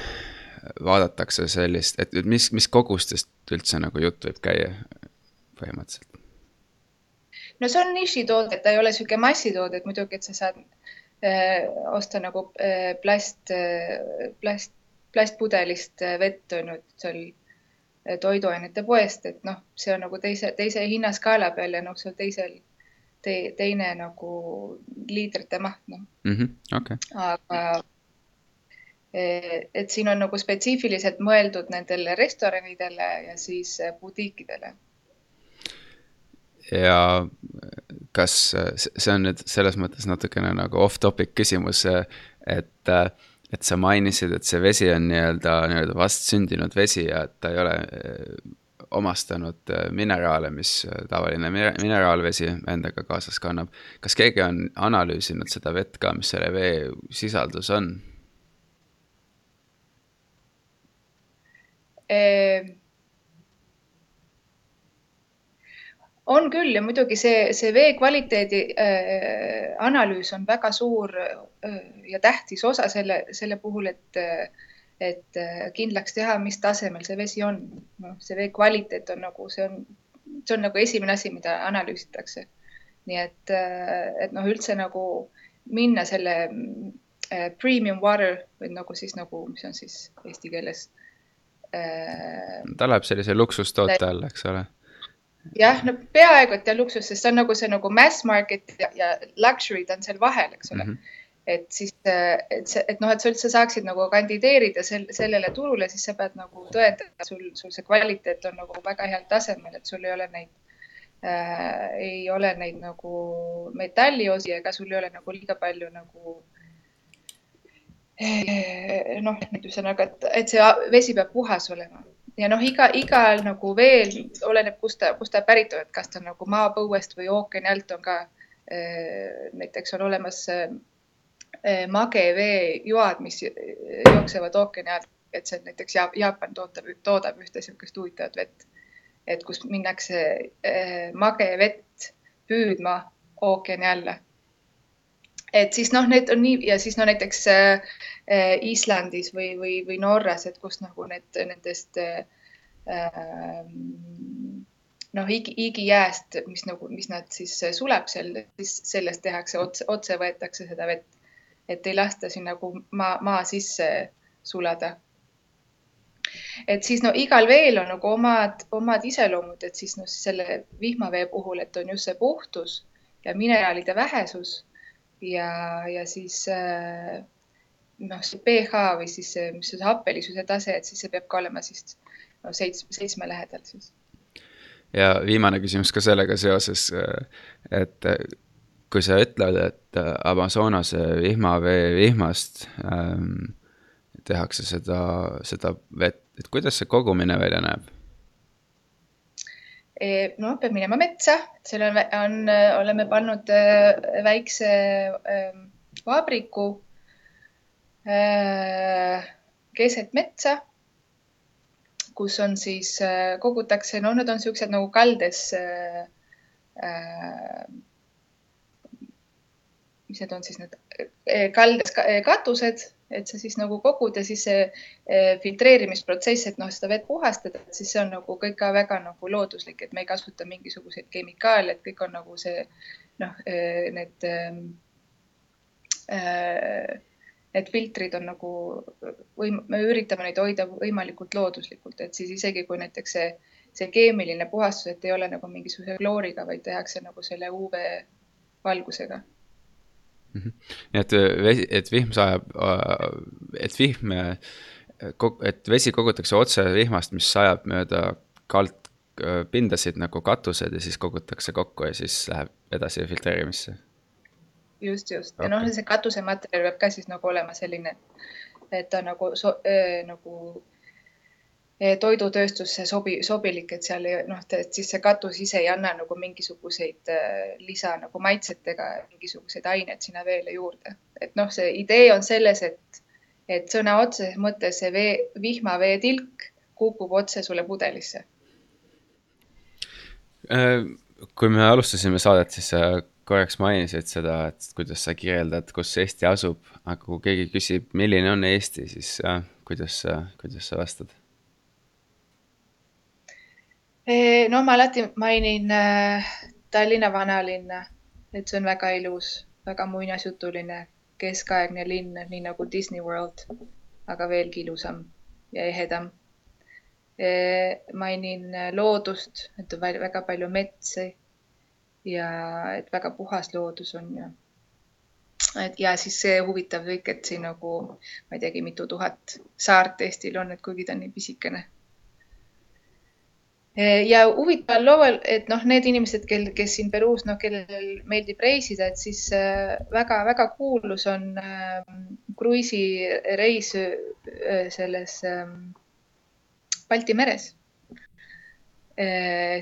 [SPEAKER 2] vaadatakse sellist, et mis, mis kogustest üldse nagu jutt võib käia põhimõtteliselt?
[SPEAKER 1] no see on nišitoode, ta ei ole niisugune massitoode, et muidugi, et sa saad äh, osta nagu äh, plast äh,, plast plastpudelist äh, vett et seal äh, toiduainete poest, et noh, see on nagu teise, teise hinnaskaala peal ja noh, see on teisel te,, teine nagu liitrite maht, noh
[SPEAKER 2] mm -hmm.. Okay.
[SPEAKER 1] aga äh, et siin on nagu spetsiifiliselt mõeldud nendele restoranidele ja siis butiikidele.
[SPEAKER 2] ja kas see on nüüd selles mõttes natukene nagu off topic küsimus, et äh, et sa mainisid, et see vesi on nii-öelda, nii-öelda vastsündinud vesi ja et ta ei ole eh, omastanud eh, mineraale, mis eh, tavaline mineraalvesi endaga kaasas kannab. kas keegi on analüüsinud seda vett ka, mis selle vee sisaldus on
[SPEAKER 1] e? On küll ja muidugi see, see vee kvaliteedi äh, analüüs on väga suur äh, ja tähtis osa selle, selle puhul, et, et äh, kindlaks teha, mis tasemel see vesi on. noh, see vee kvaliteet on nagu, see on, see on nagu esimene asi, mida analüüsitakse. nii et, äh, et noh, üldse nagu minna selle äh, premium water või nagu siis nagu, mis on siis eesti keeles äh,.
[SPEAKER 2] ta läheb sellise luksustoote alla, eks ole
[SPEAKER 1] jah, no peaaegu et ja luksus, sest see on nagu see nagu mass market ja, ja luxury, ta on seal vahel, eks ole mm. -hmm. et siis, et see, et noh, et sa üldse saaksid nagu kandideerida sel, sellele turule, siis sa pead nagu tõendama, sul, sul see kvaliteet on nagu väga heal tasemel, et sul ei ole neid äh,, ei ole neid nagu metalliosi ega sul ei ole nagu liiga palju nagu eh, noh, ühesõnaga, et, et see vesi peab puhas olema ja noh, iga, igal nagu veel oleneb, kust ta, kust ta pärit on, et kas ta on nagu maapõuest või ookeani alt on ka äh, näiteks on olemas äh, mageveejoad, mis jooksevad ookeani alt, et see näiteks Jaapan toodab, toodab ühte niisugust huvitavat vett, et kus minnakse äh, magevett püüdma ookeani alla et siis noh, need on nii ja siis no näiteks äh, Islandis või, või, või Norras, et kus nagu need nendest äh, ähm, noh, igi, igijääst, mis nagu, mis nad siis suleb seal, siis sellest tehakse otse, otse võetakse seda vett, et ei lasta siin nagu maa, maa sisse sulada. et siis no igal veel on nagu omad, omad iseloomud, et siis noh, selle vihmavee puhul, et on just see puhtus ja mineraalide vähesus ja, ja siis äh, noh, see pH või siis mis see happelisuse tase, et siis see peab ka olema siis no seitsme, seitsme lähedal siis.
[SPEAKER 2] ja viimane küsimus ka sellega seoses, et kui sa ütled, et Amazonase vihmavee vihmast ähm, tehakse seda, seda vett, et kuidas see kogumine välja näeb?
[SPEAKER 1] E, no peab minema metsa, seal on, on, oleme pannud äh, väikse vabriku keset metsa, kus on siis, kogutakse, no need on niisugused nagu kaldes mis need on siis need kaldes katused et sa siis nagu kogud ja siis see eh, filtreerimisprotsess, et noh, seda vett puhastada, et siis see on nagu kõik ka väga nagu looduslik, et me ei kasuta mingisuguseid kemikaale, et kõik on nagu see noh, eh, need äh, need filtrid on nagu või me üritame neid hoida võimalikult looduslikult, et siis isegi kui näiteks see, see keemiline puhastus, et ei ole nagu mingisuguse klooriga, vaid tehakse nagu selle UV valgusega.
[SPEAKER 2] Nii et äh, vesi, et vihm sajab, äh, et vihm, äh, et vesi kogutakse otse vihmast, mis sajab mööda kaldpindasid nagu katused ja siis kogutakse kokku ja siis läheb edasi filtreerimisse.
[SPEAKER 1] just, just okay. ja noh, see katusematerjal peab ka siis nagu olema selline, et ta nagu so, äh, nagu toidutööstusse sobi, sobilik, et seal noh, et siis see katus ise ei anna nagu mingisuguseid äh, lisa nagu maitset ega mingisuguseid aineid sinna veele juurde. et noh, see idee on selles, et, et sõna otseses mõttes see vee, vihmaveetilk kukub otse sulle pudelisse.
[SPEAKER 2] Äh, kui me alustasime saadet, siis sa korraks mainisid seda, et kuidas sa kirjeldad, kus Eesti asub, aga kui keegi küsib, milline on Eesti, siis äh, kuidas sa, kuidas sa vastad?
[SPEAKER 1] Eh, no ma alati mainin äh, Tallinna vanalinna, et see on väga ilus, väga muinasjutuline, keskaegne linn, nii nagu Disney World, aga veelgi ilusam ja ehedam. Eh, mainin loodust, et on väga palju metsi ja et väga puhas loodus on ja et ja siis see huvitav kõik, et siin nagu ma ei teagi, mitu tuhat saart Eestil on, et kuigi ta on nii pisikene Eh, ja huvitaval lool, et noh, need inimesed, kel, kes siin Peruus, noh, kellel meeldib reisida, et siis väga-väga äh, kuulus on äh, kruiisireis selles Balti meres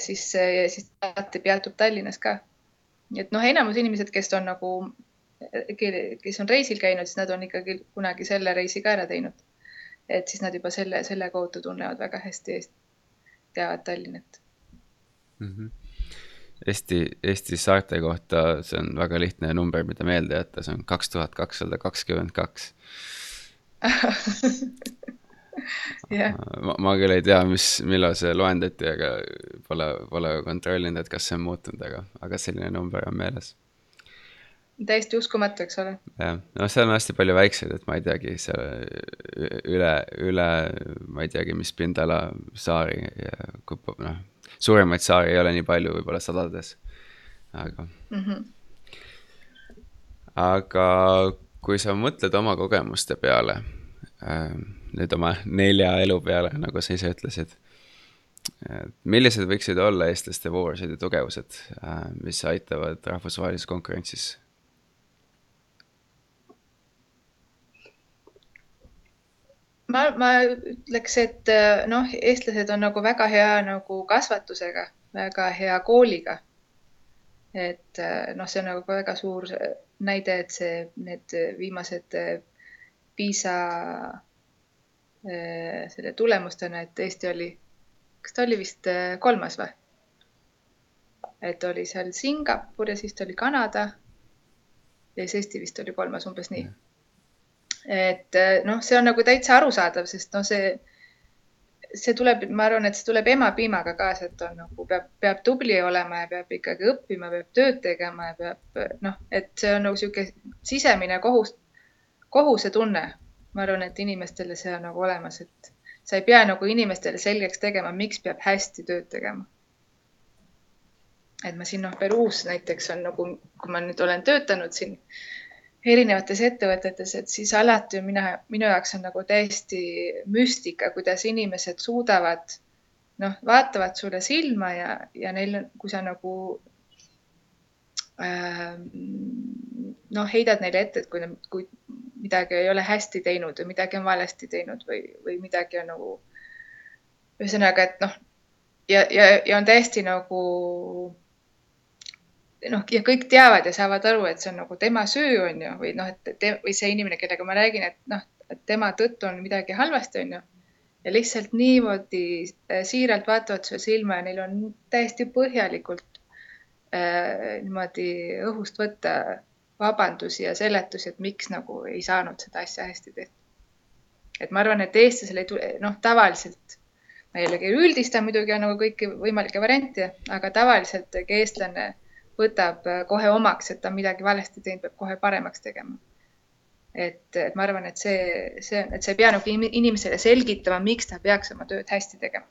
[SPEAKER 1] siis siis alati peatub Tallinnas ka. et noh, enamus inimesed, kes on nagu, kes on reisil käinud, siis nad on ikkagi kunagi selle reisi ka ära teinud. et siis nad juba selle, selle kaudu tunnevad väga hästi Eestit teavad Tallinnat
[SPEAKER 2] mm. -hmm. Eesti, Eesti saarte kohta, see on väga lihtne number, mida meelde jätta, see on kaks tuhat kakssada kakskümmend kaks. <laughs> ma, ma küll ei tea, mis, millal see loendati, aga pole, pole kontrollinud, et kas see on muutunud, aga, aga selline number on meeles.
[SPEAKER 1] Täiesti uskumatu, eks ole.
[SPEAKER 2] jah, no seal on hästi palju väikseid, et ma ei teagi, seal üle, üle, ma ei teagi, mis pindala saari ja noh, suuremaid saari ei ole nii palju, võib-olla sadades, aga mm. -hmm. aga kui sa mõtled oma kogemuste peale äh,, nüüd oma nelja elu peale, nagu sa ise ütlesid millised võiksid olla eestlaste voorused ja tugevused, äh, mis aitavad rahvusvahelises konkurentsis
[SPEAKER 1] ma, ma ütleks, et äh, noh, eestlased on nagu väga hea nagu kasvatusega, väga hea kooliga. et äh, noh, see on nagu väga suur näide, et see, need viimased äh, PISA selle tulemustena, et Eesti oli, kas ta oli vist kolmas või? et oli seal Singapur ja siis ta oli Kanada. ja siis Eesti vist oli kolmas, umbes nii mm et eh, noh, see on nagu täitsa arusaadav, sest noh, see, see tuleb, ma arvan, et see tuleb emapiimaga kaasa, et on nagu peab, peab tubli olema ja peab ikkagi õppima, peab tööd tegema ja peab noh, et see on nagu niisugune sisemine kohus, kohusetunne. ma arvan, et inimestele see on nagu olemas, et sa ei pea nagu inimestele selgeks tegema, miks peab hästi tööd tegema. et ma siin noh, Peruus näiteks on nagu, kui ma nüüd olen töötanud siin erinevates ettevõtetes, et siis alati mina, minu jaoks on nagu täiesti müstika, kuidas inimesed suudavad, noh, vaatavad sulle silma ja, ja neil, kui sa nagu äh, noh, heidad neile ette, et kui, kui midagi ei ole hästi teinud või midagi on valesti teinud või, või midagi on nagu ühesõnaga, et noh, ja, ja, ja on täiesti nagu noh, ja kõik teavad ja saavad aru, et see on nagu tema süü, on ju, või noh, et te, või see inimene, kellega ma räägin, et noh, tema tõttu on midagi halvasti, on ju. ja lihtsalt niimoodi äh, siiralt vaatavad sulle silma ja neil on täiesti põhjalikult äh, niimoodi õhust võtta vabandusi ja seletusi, et miks nagu ei saanud seda asja hästi tehtud. et ma arvan, et eestlasel ei tule, noh, tavaliselt ma jällegi üldistan muidugi on nagu kõiki võimalikke variante, aga tavaliselt eestlane võtab äh, kohe omaks, et ta midagi valesti teinud, peab kohe paremaks tegema. et, et ma arvan, et see, see, et sa ei pea nagu inimesele selgitama, miks ta peaks oma tööd hästi tegema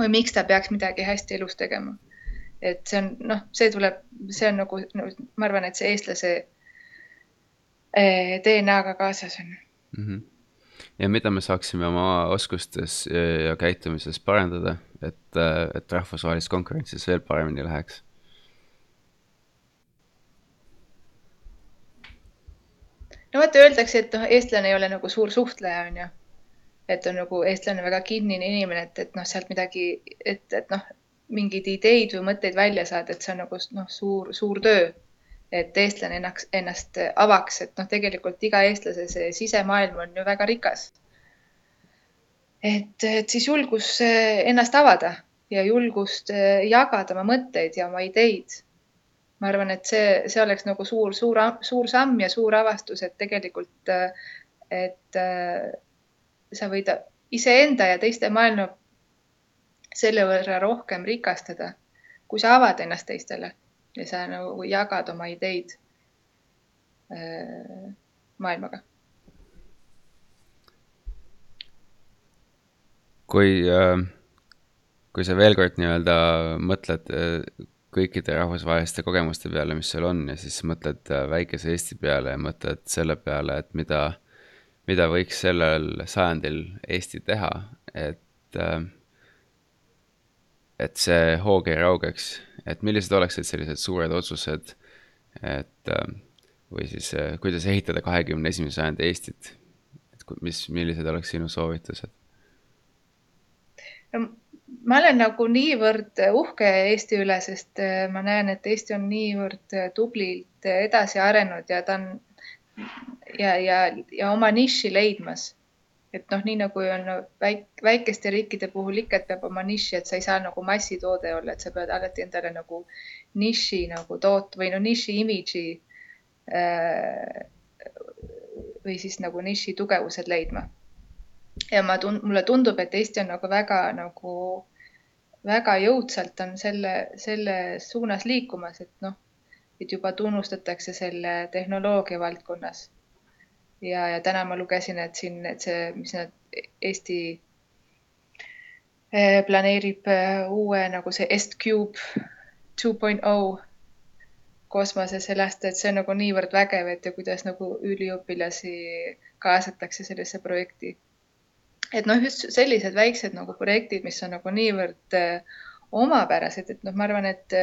[SPEAKER 1] või miks ta peaks midagi hästi elus tegema. et see on noh, see tuleb, see on nagu no,, ma arvan, et see eestlase eh, DNA-ga kaasas on mm.
[SPEAKER 2] -hmm ja mida me saaksime oma oskustes ja käitumises parandada, et, et rahvusvahelises konkurentsis veel paremini läheks
[SPEAKER 1] no vaata, öeldakse, et noh, eestlane ei ole nagu suur suhtleja, onju. et on nagu eestlane väga kinnine inimene, et, et noh, sealt midagi, et, et noh, mingeid ideid või mõtteid välja saada, et see on nagu noh, suur, suur töö. et eestlane ennast, ennast avaks, et noh, tegelikult iga eestlase see sisemaailm on ju väga rikas. et, et siis julgus ennast avada ja julgust jagada oma mõtteid ja oma ideid ma arvan, et see, see oleks nagu suur, suur, suur samm ja suur avastus, et tegelikult, et äh, sa võid iseenda ja teiste maailma selle võrra rohkem rikastada, kui sa avad ennast teistele ja sa nagu jagad oma ideid äh, maailmaga.
[SPEAKER 2] kui, äh, kui sa veel kord nii-öelda mõtled kõikide rahvusvaheliste kogemuste peale, mis sul on ja siis mõtled äh, väikese Eesti peale ja mõtled selle peale, et mida, mida võiks sellel sajandil Eesti teha, et äh, et see hoog ei raugeks, et millised oleksid sellised suured otsused, et äh, või siis kuidas ehitada kahekümne esimese sajandi Eestit, et mis, millised oleks sinu soovitused?
[SPEAKER 1] No ma olen nagu niivõrd uhke Eesti üle, sest äh, ma näen, et Eesti on niivõrd äh, tublilt äh, edasi arenenud ja ta on ja, ja, ja oma niši leidmas. et noh, nii nagu on väik, väikeste riikide puhul ikka, et peab oma niši, et sa ei saa nagu massitoode olla, et sa pead alati endale nagu niši nagu toot- või no niši imidži äh, või siis nagu niši tugevused leidma ja ma tun-, mulle tundub, et Eesti on nagu väga nagu, väga jõudsalt on selle, selle suunas liikumas, et noh, et juba tunnustatakse selle tehnoloogia valdkonnas. ja, ja täna ma lugesin, et siin, et see, mis nad Eesti eh, planeerib eh, uue nagu see S-Cube two point oh kosmosesse lasta, et see on nagu niivõrd vägev, et ja kuidas nagu üliõpilasi kaasatakse sellesse projekti. Et noh, just sellised väiksed nagu projektid, mis on nagu niivõrd äh, omapärased, et noh, ma arvan, et,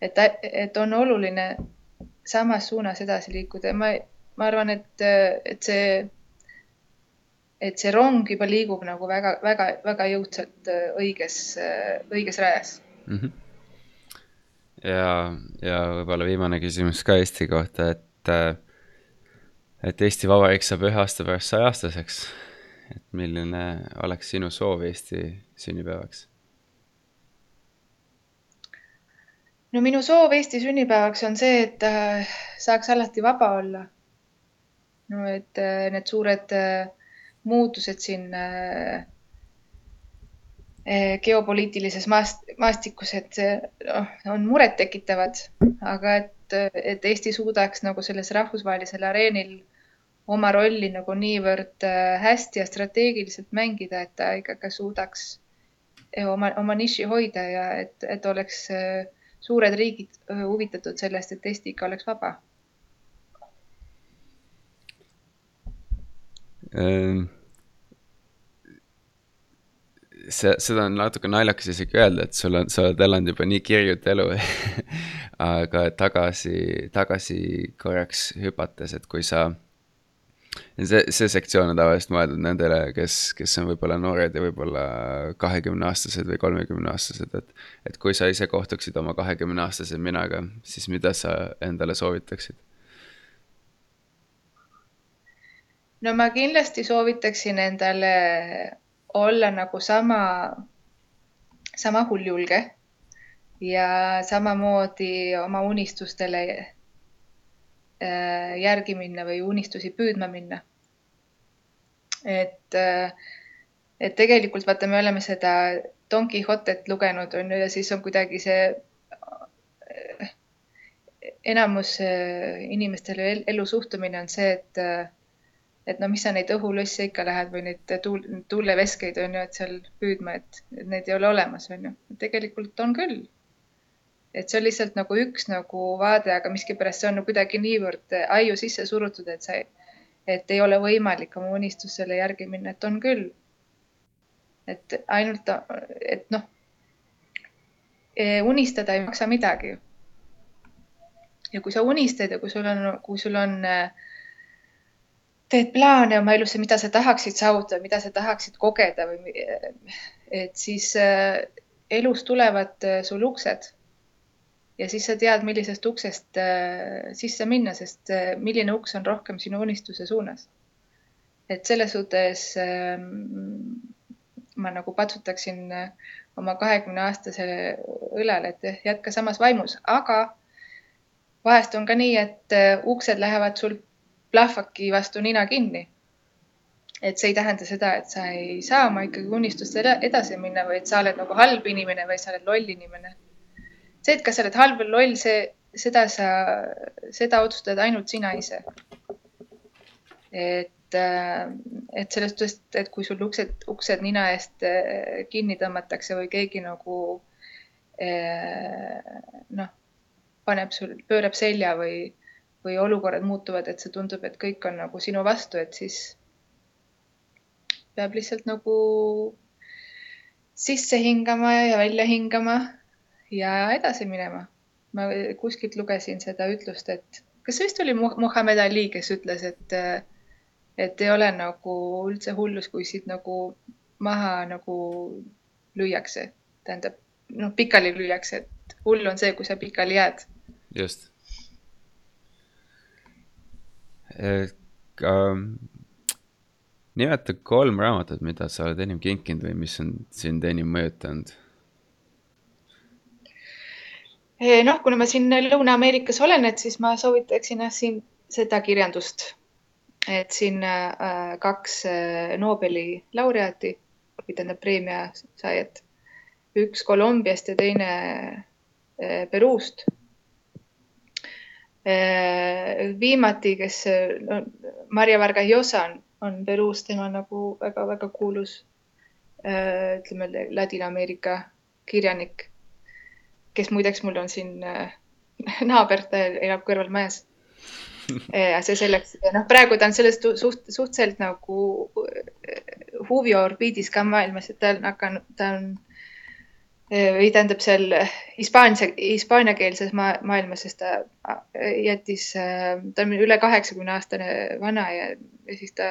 [SPEAKER 1] et, et on oluline samas suunas edasi liikuda ja ma, ma arvan, et, et see, et see rong juba liigub nagu väga-väga-väga jõudsalt õiges, õiges rajas mm. -hmm.
[SPEAKER 2] ja, ja võib-olla viimane küsimus ka Eesti kohta, et, et Eesti Vabariik saab ühe aasta pärast sajaaastaseks. Et milline oleks sinu soov Eesti sünnipäevaks?
[SPEAKER 1] no minu soov Eesti sünnipäevaks on see, et äh, saaks alati vaba olla. no et äh, need suured äh, muutused siin geopoliitilises maast-, maastikus, et noh, on murettekitavad, aga et, et Eesti suudaks nagu selles rahvusvahelisel areenil oma rolli nagu niivõrd hästi ja strateegiliselt mängida, et ta ikkagi suudaks oma, oma niši hoida ja et, et oleks äh, suured riigid huvitatud sellest, et Eesti ikka oleks vaba?
[SPEAKER 2] Ehm, see, seda on natuke naljakas isegi öelda, et sul on, sa oled elanud juba nii kirjut elu <laughs> aga tagasi, tagasi korraks hüpates, et kui sa see, see sektsioon on tavaliselt mõeldud nendele, kes, kes on võib-olla noored ja võib-olla kahekümneaastased või kolmekümneaastased, et. et kui sa ise kohtuksid oma kahekümneaastase minaga, siis mida sa endale soovitaksid?
[SPEAKER 1] no ma kindlasti soovitaksin endale olla nagu sama, sama hulljulge ja samamoodi oma unistustele järgi minna või unistusi püüdma minna. et, äh, et tegelikult vaata, me oleme seda Don Quixotet lugenud, on ju, ja siis on kuidagi see äh, enamus inimestele elu suhtumine on see, et et no mis sa neid õhulösse ikka lähed või neid tuul, tuuleveskeid on ju, et seal püüdma, et need ei ole olemas, on ju. tegelikult on küll et see on lihtsalt nagu üks nagu vaade, aga miskipärast see on kuidagi niivõrd aiu sisse surutud, et sa, et ei ole võimalik oma unistusele järgi minna, et on küll. et ainult, et noh, unistada ei maksa midagi. ja kui sa unistad ja kui sul on, kui sul on, teed plaane oma elusse, mida sa tahaksid saavutada, mida sa tahaksid kogeda või et siis elus tulevad sul uksed ja siis sa tead, millisest uksest äh, sisse minna, sest äh, milline uks on rohkem sinu unistuse suunas. et selles suhtes äh, ma nagu patsutaksin äh, oma kahekümne aastase õlale, et jätka samas vaimus, aga vahest on ka nii, et uksed lähevad sul plahvaki vastu nina kinni. et see ei tähenda seda, et sa ei saa oma ikkagi unistustele edasi minna et sa oled nagu halb inimene või sa oled loll inimene see, et kas sa oled halb või loll, see, seda sa, seda otsustad ainult sina ise. et, äh, et sellest suhtes, et kui sul uksed, uksed nina eest äh, kinni tõmmatakse või keegi nagu äh, noh, paneb sul, pöörab selja või, või olukorrad muutuvad, et see tundub, et kõik on nagu sinu vastu, et siis peab lihtsalt nagu sisse hingama ja välja hingama ja edasi minema. ma kuskilt lugesin seda ütlust, et kas see vist oli Muhamed Ali, kes ütles, et, et ei ole nagu üldse hullus, kui siit nagu maha nagu lüüakse, tähendab noh, pikali lüüakse, et hull on see, kui sa pikali jääd.
[SPEAKER 2] just. ka nimeta kolm raamatut, mida sa oled enim kinkinud või mis on sind enim mõjutanud
[SPEAKER 1] noh, kuna ma siin Lõuna-Ameerikas olen, et siis ma soovitaksin jah, siin seda kirjandust. et siin äh, kaks äh, Nobeli laureaati või tähendab preemia saajat, üks Kolumbiast ja teine äh, Peruust. Viimati, kes no,, Maria Varga Llosa on, on Peruus, tema nagu väga-väga kuulus ütleme, Ladina-Ameerika kirjanik, kes muideks mul on siin <laughs> naaber, ta elab kõrval majas. See selleks, noh, praegu ta on sellest suht, suhteliselt nagu huvi orbiidis ka maailmas, et ta on hakanud, ta on või tähendab seal hispaania, hispaaniakeelses ma maailmas, sest ta jättis, ta on üle kaheksakümne aastane vana ja, ja siis ta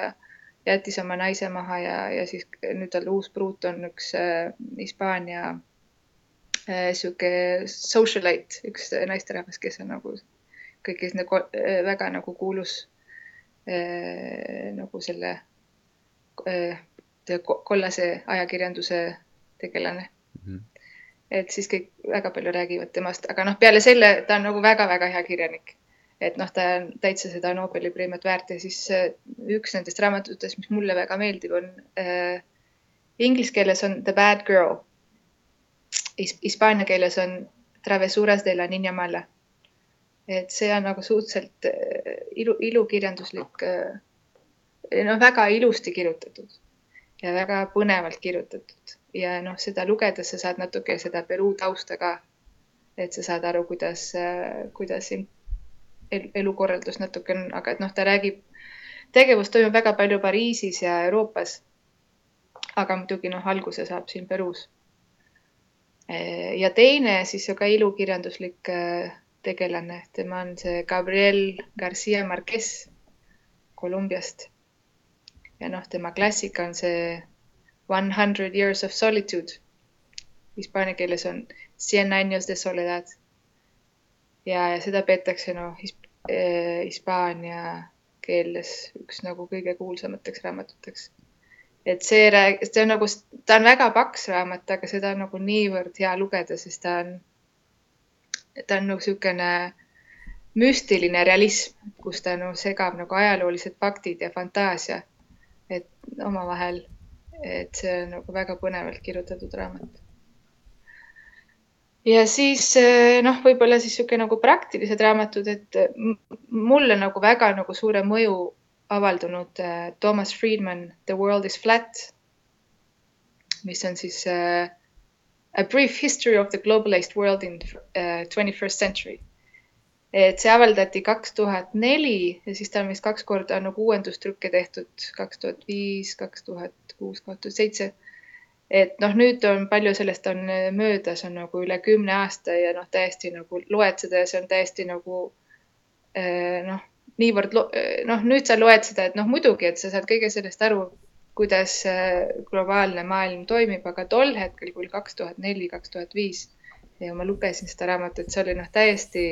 [SPEAKER 1] jättis oma naise maha ja, ja siis nüüd tal uus pruut on üks Hispaania äh, sihuke socialite, üks naisterahvas, kes on nagu kõigis nagu väga nagu kuulus äh, nagu selle äh, kollase ajakirjanduse tegelane mm. -hmm et siis kõik väga palju räägivad temast, aga noh, peale selle ta on nagu väga-väga hea kirjanik. et noh, ta on täitsa seda Nobeli preemiat väärt ja siis äh, üks nendest raamatutest, mis mulle väga meeldib, on äh, inglise keeles on The Bad Girl. Hispaania keeles on Travesuras de la Niña Mala. et see on nagu suhteliselt äh, ilu, ilukirjanduslik äh,, noh, väga ilusti kirjutatud ja väga põnevalt kirjutatud ja noh, seda lugedes sa saad natuke seda Peruu tausta ka. et sa saad aru, kuidas, kuidas siin elukorraldus natuke on, aga et noh, ta räägib, tegevus toimub väga palju Pariisis ja Euroopas. aga muidugi noh, alguse saab siin Peruus. Ja teine siis ka ilukirjanduslik äh, tegelane, tema on see Gabriel Garcia Marquez Kolumbiast. ja noh, tema klassika on see One hundred years of solitude. Hispaania keeles on Cien años de soledad. ja, ja seda peetakse noh hisp eh, hispaania keeles üks nagu kõige kuulsamateks raamatuteks. Et see rääg-, see on nagu, ta on väga paks raamat, aga seda on nagu niivõrd hea lugeda, sest ta on, ta on nagu niisugune müstiline realism, kus ta no segab nagu ajaloolised faktid ja fantaasia, et omavahel et see on nagu väga põnevalt kirjutatud raamat. ja siis eh, noh, võib-olla siis niisugune nagu praktilised raamatud, et mulle nagu väga nagu suure mõju avaldunud uh, Thomas Friedman The world is flat, mis on siis uh, A brief history of the globalized world in twenty uh, first century et see avaldati kaks tuhat neli ja siis ta on vist kaks korda nagu uuendustrükke tehtud, kaks tuhat viis, kaks tuhat kuus, kaks tuhat seitse. et noh, nüüd on palju sellest on möödas, on nagu üle kümne aasta ja noh, täiesti nagu loed seda ja see on täiesti nagu noh, niivõrd noh, nüüd sa loed seda, et noh, muidugi, et sa saad kõige sellest aru, kuidas eh, globaalne maailm toimib, aga tol hetkel, kui kaks tuhat neli, kaks tuhat viis ja ma lugesin seda raamatut, see oli noh, täiesti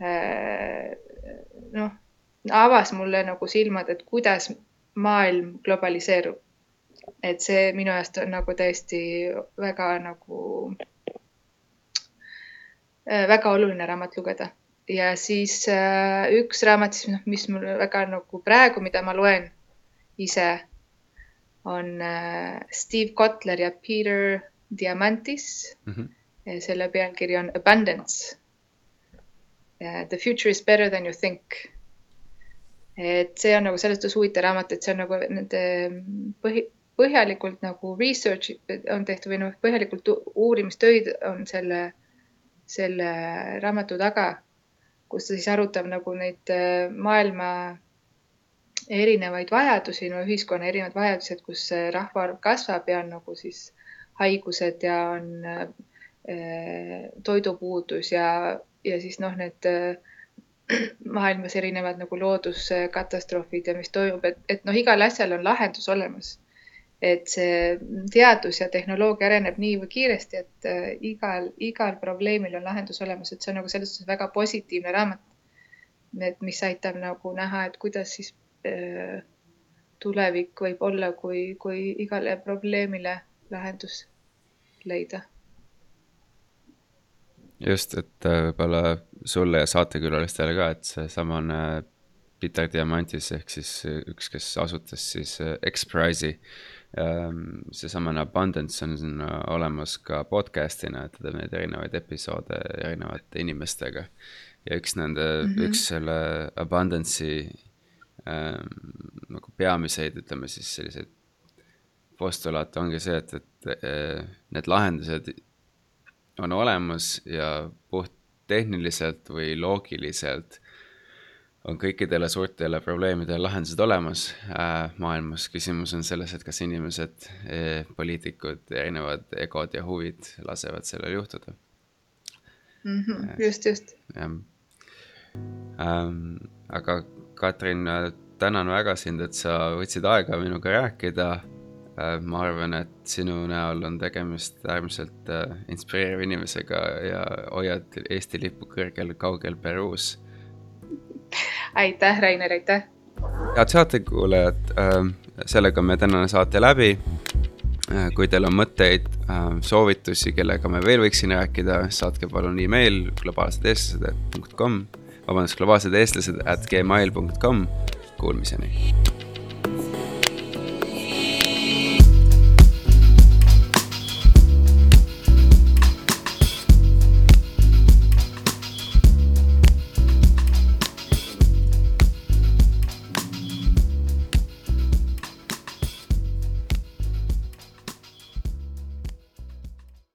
[SPEAKER 1] Äh, noh, avas mulle nagu silmad, et kuidas maailm globaliseerub. et see minu arust on nagu tõesti väga nagu äh, väga oluline raamat lugeda ja siis äh, üks raamat siis, noh, mis mul väga nagu praegu, mida ma loen ise, on äh, Steve Kotler ja Peter Diamantis mm. -hmm. selle pealkiri on Abundance The future is better than you think. et see on nagu selles suhtes huvitav raamat, et see on nagu nende põhi, põhjalikult nagu research on tehtud või noh, põhjalikult uurimistöid on selle, selle raamatu taga, kus ta siis arutab nagu neid äh, maailma erinevaid vajadusi, no ühiskonna erinevad vajadused, kus rahvaarv kasvab ja on nagu siis haigused ja on äh, toidupuudus ja ja siis noh, need äh, <clears throat> maailmas erinevad nagu looduskatastroofid ja mis toimub, et, et noh, igal asjal on lahendus olemas. Et see teadus ja tehnoloogia areneb niivõrd kiiresti, et äh, igal, igal probleemil on lahendus olemas, et see on nagu selles suhtes väga positiivne raamat. et mis aitab nagu näha, et kuidas siis äh, tulevik võib olla, kui, kui igale probleemile lahendus leida
[SPEAKER 2] just, et äh, võib-olla sulle ja saatekülalistele ka, et seesamane Peter Diamantis ehk siis üks, kes asutas siis äh, X-Prize'i. Ähm, seesamane Abundance on olemas ka podcast'ina, et ta teeb neid erinevaid episoode erinevate inimestega. ja üks nende mm, -hmm. üks selle abundance'i äh, nagu peamiseid, ütleme siis selliseid postulaate ongi see, et, et äh, need lahendused on olemas ja puht tehniliselt või loogiliselt on kõikidele suurtele probleemidele lahendused olemas äh, maailmas. küsimus on selles, et kas inimesed eh,, poliitikud, erinevad egod ja huvid lasevad sellel juhtuda
[SPEAKER 1] mm. -hmm, just, just.
[SPEAKER 2] jah ähm,. aga Katrin, tänan väga sind, et sa võtsid aega minuga rääkida äh,. ma arvan, et sinu näol on tegemist äärmiselt äh, inspireeriva inimesega ja hoiad Eesti lippu kõrgel kaugel Peruus
[SPEAKER 1] aitäh, Rainer, aitäh!
[SPEAKER 2] head saatekuulajad, ähm, sellega meie tänane saate läbi. Äh, kui teil on mõtteid, ähm, soovitusi, kellega me veel võiksime rääkida, saatke palun email globaalsedeestlased.com, vabandust, globaalsed eestlased at gmail.com, kuulmiseni